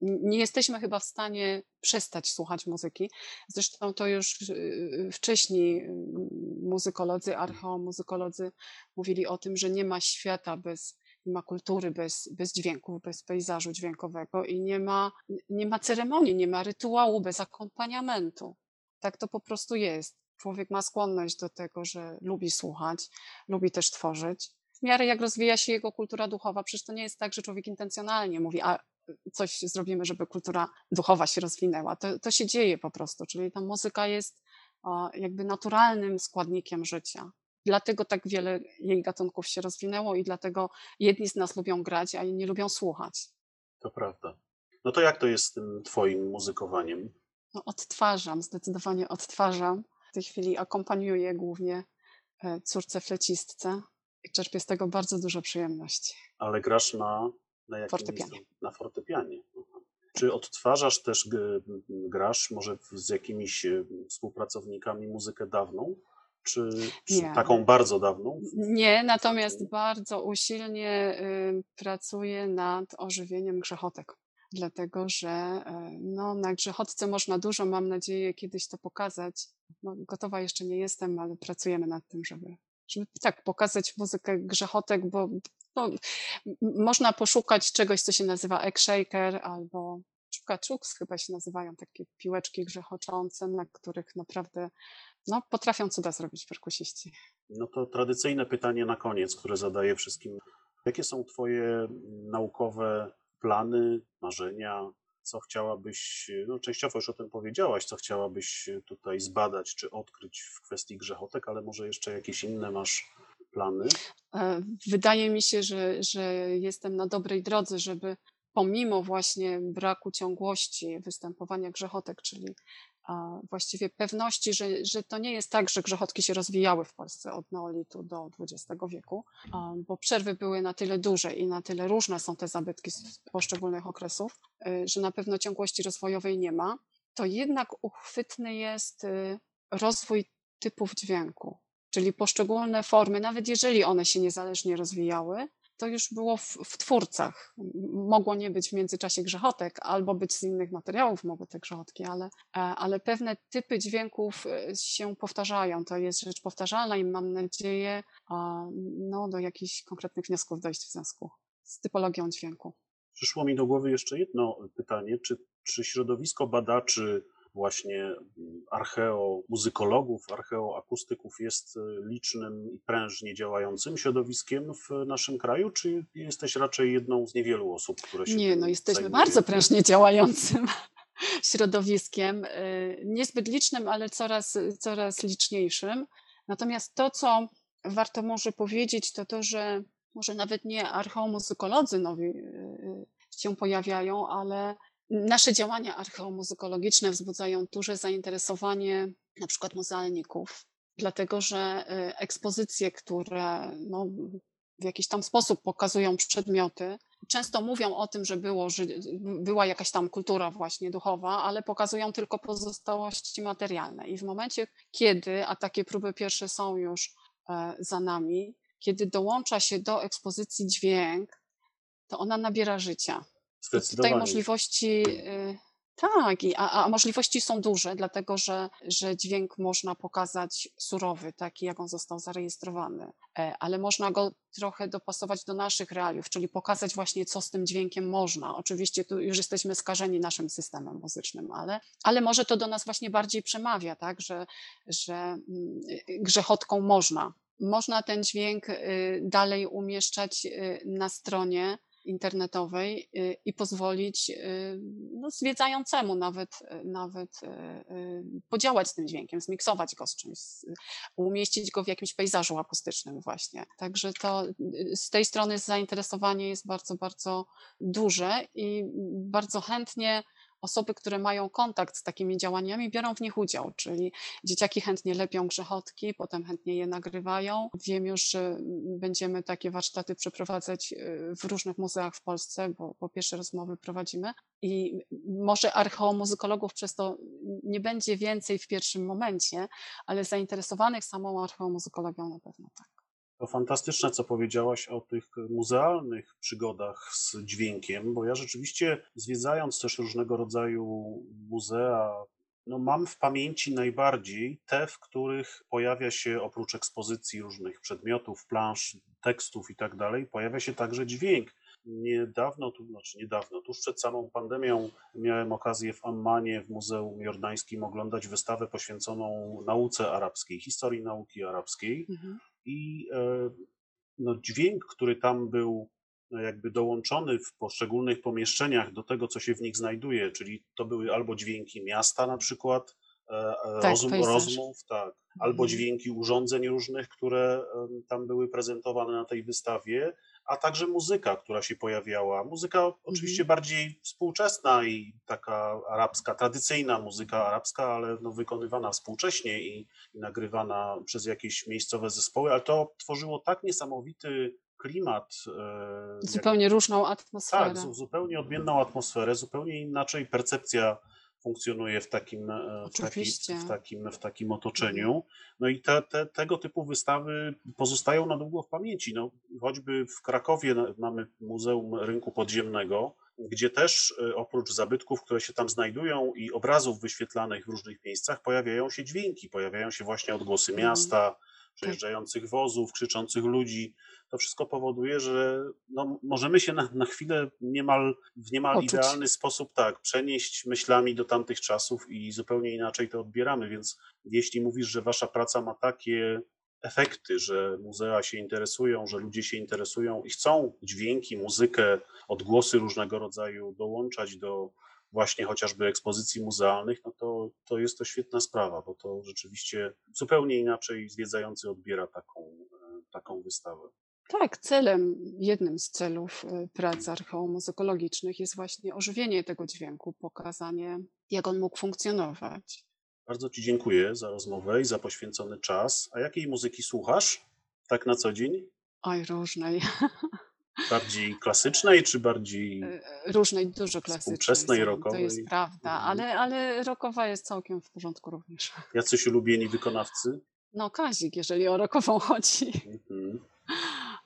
nie jesteśmy chyba w stanie przestać słuchać muzyki. Zresztą to już y, y, wcześniej y, muzykolodzy, archeomuzykolodzy mówili o tym, że nie ma świata bez, nie ma kultury bez, bez dźwięków, bez pejzażu dźwiękowego i nie ma, nie ma ceremonii, nie ma rytuału bez akompaniamentu. Tak to po prostu jest. Człowiek ma skłonność do tego, że lubi słuchać, lubi też tworzyć. W miarę jak rozwija się jego kultura duchowa, przecież to nie jest tak, że człowiek intencjonalnie mówi, a coś zrobimy, żeby kultura duchowa się rozwinęła. To, to się dzieje po prostu, czyli ta muzyka jest jakby naturalnym składnikiem życia. Dlatego tak wiele jej gatunków się rozwinęło i dlatego jedni z nas lubią grać, a inni lubią słuchać. To prawda. No to jak to jest z tym twoim muzykowaniem? No, odtwarzam, zdecydowanie odtwarzam. W tej chwili akompaniuję głównie e, córce flecistce i czerpię z tego bardzo dużo przyjemności. Ale grasz na na jakim fortepianie. Na fortepianie. Czy odtwarzasz też, grasz może z jakimiś e, współpracownikami muzykę dawną? Czy, czy taką bardzo dawną? Nie, natomiast bardzo usilnie y, pracuję nad ożywieniem grzechotek. Dlatego, że y, no, na grzechotce można dużo, mam nadzieję, kiedyś to pokazać. No, gotowa jeszcze nie jestem, ale pracujemy nad tym, żeby, żeby tak pokazać muzykę grzechotek, bo no, można poszukać czegoś, co się nazywa egg shaker albo czuks chyba się nazywają takie piłeczki grzechoczące, na których naprawdę no, potrafią cuda zrobić perkusiści. No to tradycyjne pytanie na koniec, które zadaję wszystkim. Jakie są Twoje naukowe plany, marzenia? Co chciałabyś, no częściowo już o tym powiedziałaś, co chciałabyś tutaj zbadać czy odkryć w kwestii grzechotek, ale może jeszcze jakieś inne masz plany? E, wydaje mi się, że, że jestem na dobrej drodze, żeby pomimo właśnie braku ciągłości występowania grzechotek, czyli właściwie pewności, że, że to nie jest tak, że grzechotki się rozwijały w Polsce od neolitu do XX wieku, bo przerwy były na tyle duże i na tyle różne są te zabytki z poszczególnych okresów, e, że na pewno ciągłości rozwojowej nie ma, to jednak uchwytny jest y, rozwój typów dźwięku. Czyli poszczególne formy, nawet jeżeli one się niezależnie rozwijały, to już było w, w, twórcach. Mogło nie być w międzyczasie grzechotek, albo być z innych materiałów mogły te grzechotki, ale, e, ale pewne typy dźwięków e, się powtarzają. To jest rzecz powtarzalna i mam nadzieję no, do jakichś konkretnych wniosków dojść w związku z typologią dźwięku. Przyszło mi do głowy jeszcze jedno pytanie. Czy, czy środowisko badaczy właśnie archeomuzykologów, archeoakustyków jest e, licznym i prężnie działającym środowiskiem w naszym kraju, czy jesteś raczej jedną z niewielu osób, które się Nie, no jesteśmy zajmuje? bardzo prężnie działającym środowiskiem, e, niezbyt licznym, ale coraz, coraz liczniejszym. Natomiast to, co warto może powiedzieć, to to, że może nawet nie archeomuzykolodzy nowi się pojawiają, ale nasze działania archeomuzykologiczne wzbudzają duże zainteresowanie na przykład muzealników, dlatego że ekspozycje, które no, w jakiś tam sposób pokazują przedmioty. Często mówią o tym, że, było, że była jakaś tam kultura właśnie duchowa, ale pokazują tylko pozostałości materialne. I w momencie, kiedy, a takie próby pierwsze są już e, za nami, kiedy dołącza się do ekspozycji dźwięk, to ona nabiera życia. Zdecydowanie. Tutaj możliwości y, tak, a, a, możliwości są duże, dlatego że, że dźwięk można pokazać surowy, taki jak on został zarejestrowany, e, ale można go trochę dopasować do naszych realiów, czyli pokazać właśnie, co z tym dźwiękiem można. Oczywiście tu już jesteśmy skażeni naszym systemem muzycznym, ale, ale może to do nas właśnie bardziej przemawia, tak, że, że mm, grzechotką można. Można ten dźwięk y, dalej umieszczać y, na stronie, internetowej y, i pozwolić y, no, zwiedzającemu nawet, nawet y, podziałać z tym dźwiękiem, zmiksować go z czymś, umieścić go w jakimś pejzażu akustycznym właśnie. Także to z tej strony zainteresowanie jest bardzo, bardzo duże i bardzo chętnie osoby, które mają kontakt z takimi działaniami, biorą w nich udział, czyli dzieciaki chętnie lepią grzechotki, potem chętnie je nagrywają. Wiem już, że będziemy takie warsztaty przeprowadzać y, w różnych muzeach w Polsce, bo, bo pierwsze rozmowy prowadzimy. I może archeomuzykologów przez to nie będzie więcej w pierwszym momencie, ale zainteresowanych samą archeomuzykologią na pewno tak. To fantastyczne, co powiedziałaś o tych muzealnych przygodach z dźwiękiem, bo ja rzeczywiście zwiedzając też różnego rodzaju muzea, no mam w pamięci najbardziej te, w których pojawia się oprócz ekspozycji różnych przedmiotów, plansz, tekstów i tak dalej, pojawia się także dźwięk. Niedawno, tu, znaczy niedawno, tuż przed samą pandemią miałem okazję w Ammanie w Muzeum Jordańskim oglądać wystawę poświęconą nauce arabskiej, historii nauki arabskiej. Mhm i e, no, dźwięk, który tam był no, jakby dołączony w poszczególnych pomieszczeniach do tego, co się w nich znajduje, czyli to były albo dźwięki miasta na przykład, e, e, tak, rozum, rozmów, tak, albo mhm. dźwięki urządzeń różnych, które tam były prezentowane na tej wystawie, a także muzyka, która się pojawiała. Muzyka oczywiście mhm. bardziej współczesna i taka arabska, tradycyjna muzyka arabska, ale no wykonywana współcześnie i, i nagrywana przez jakieś miejscowe zespoły, ale to tworzyło tak niesamowity klimat. E, zupełnie jak, różną atmosferę. Tak, zupełnie odmienną atmosferę, zupełnie inaczej percepcja funkcjonuje w takim, e, w, taki, w, takim, w takim otoczeniu. No i te, te, tego typu wystawy pozostają na długo w pamięci. No, choćby w Krakowie mamy Muzeum Rynku Podziemnego, gdzie też e, oprócz zabytków, które się tam znajdują i obrazów wyświetlanych w różnych miejscach, pojawiają się dźwięki, pojawiają się właśnie odgłosy mhm. miasta, przejeżdżających wozów, krzyczących ludzi. To wszystko powoduje, że no, możemy się na, na chwilę niemal, w niemal Poczuć. idealny sposób tak przenieść myślami do tamtych czasów i zupełnie inaczej to odbieramy. Więc jeśli mówisz, że wasza praca ma takie efekty, że muzea się interesują, że ludzie się interesują i chcą dźwięki, muzykę, odgłosy różnego rodzaju dołączać do, właśnie chociażby ekspozycji muzealnych, no to, to jest to świetna sprawa, bo to rzeczywiście zupełnie inaczej zwiedzający odbiera taką, e, taką wystawę. Tak, celem, jednym z celów e, prac archeomuzykologicznych jest właśnie ożywienie tego dźwięku, pokazanie, jak on mógł funkcjonować. Bardzo Ci dziękuję za rozmowę i za poświęcony czas. A jakiej muzyki słuchasz tak na co dzień? Oj, różnej. Bardziej klasycznej, czy bardziej różnej, dużo klasycznej. Współczesnej, rockowej? To jest prawda, mhm. ale, ale rockowa jest całkiem w porządku również. Jacyś ulubieni wykonawcy? No Kazik, jeżeli o rockową chodzi. Mhm.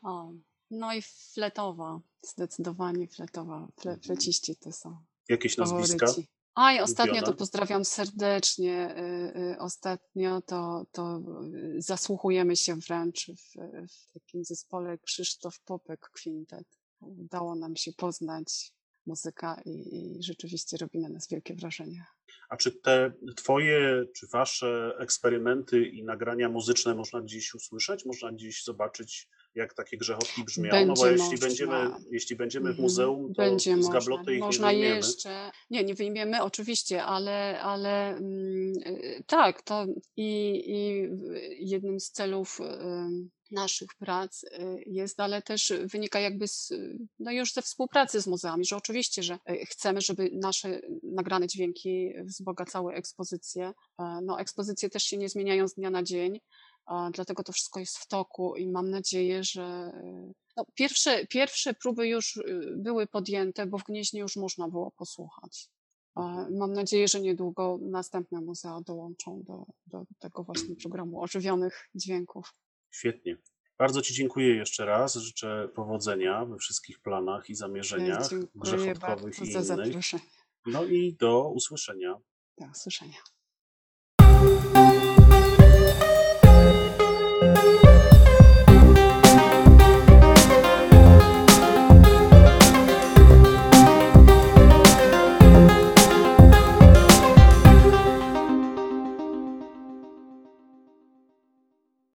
O, no i fletowa, zdecydowanie fletowa, Fle, mhm. fleciści to są. Jakieś nazwiska? Aj, ostatnio to pozdrawiam serdecznie. Y, y, ostatnio to, to y, zasłuchujemy się wręcz w, w takim zespole Krzysztof Popek Quintet. Udało nam się poznać muzyka i, i, rzeczywiście robi na nas wielkie wrażenie. A czy te twoje, czy wasze eksperymenty i nagrania muzyczne można gdzieś usłyszeć? Można gdzieś zobaczyć jak takie grzechotki brzmią, Będzie no bo jeśli można. będziemy, jeśli będziemy w mhm. muzeum, to Będzie z gabloty ich można nie wyjmiemy. jeszcze, nie, nie wyjmiemy oczywiście, ale, ale mm, y, tak, to i, i jednym z celów naszych prac y, jest, ale też wynika jakby z, no już ze współpracy z muzeami, że oczywiście, że y, chcemy, żeby nasze nagrane dźwięki wzbogacały ekspozycję. E, No ekspozycje też się nie zmieniają z dnia na dzień, dlatego to wszystko jest w toku i mam nadzieję, że y, no, pierwsze, pierwsze próby już y, były podjęte, bo w Gnieźnie już można było posłuchać. E, Mam nadzieję, że niedługo następne muzea dołączą do, do tego właśnie programu ożywionych dźwięków. Świetnie. Bardzo Ci dziękuję jeszcze raz. Życzę powodzenia we wszystkich planach i zamierzeniach Dziękuję grzechotkowych i za innych. zaproszenie. No i do usłyszenia. Do usłyszenia.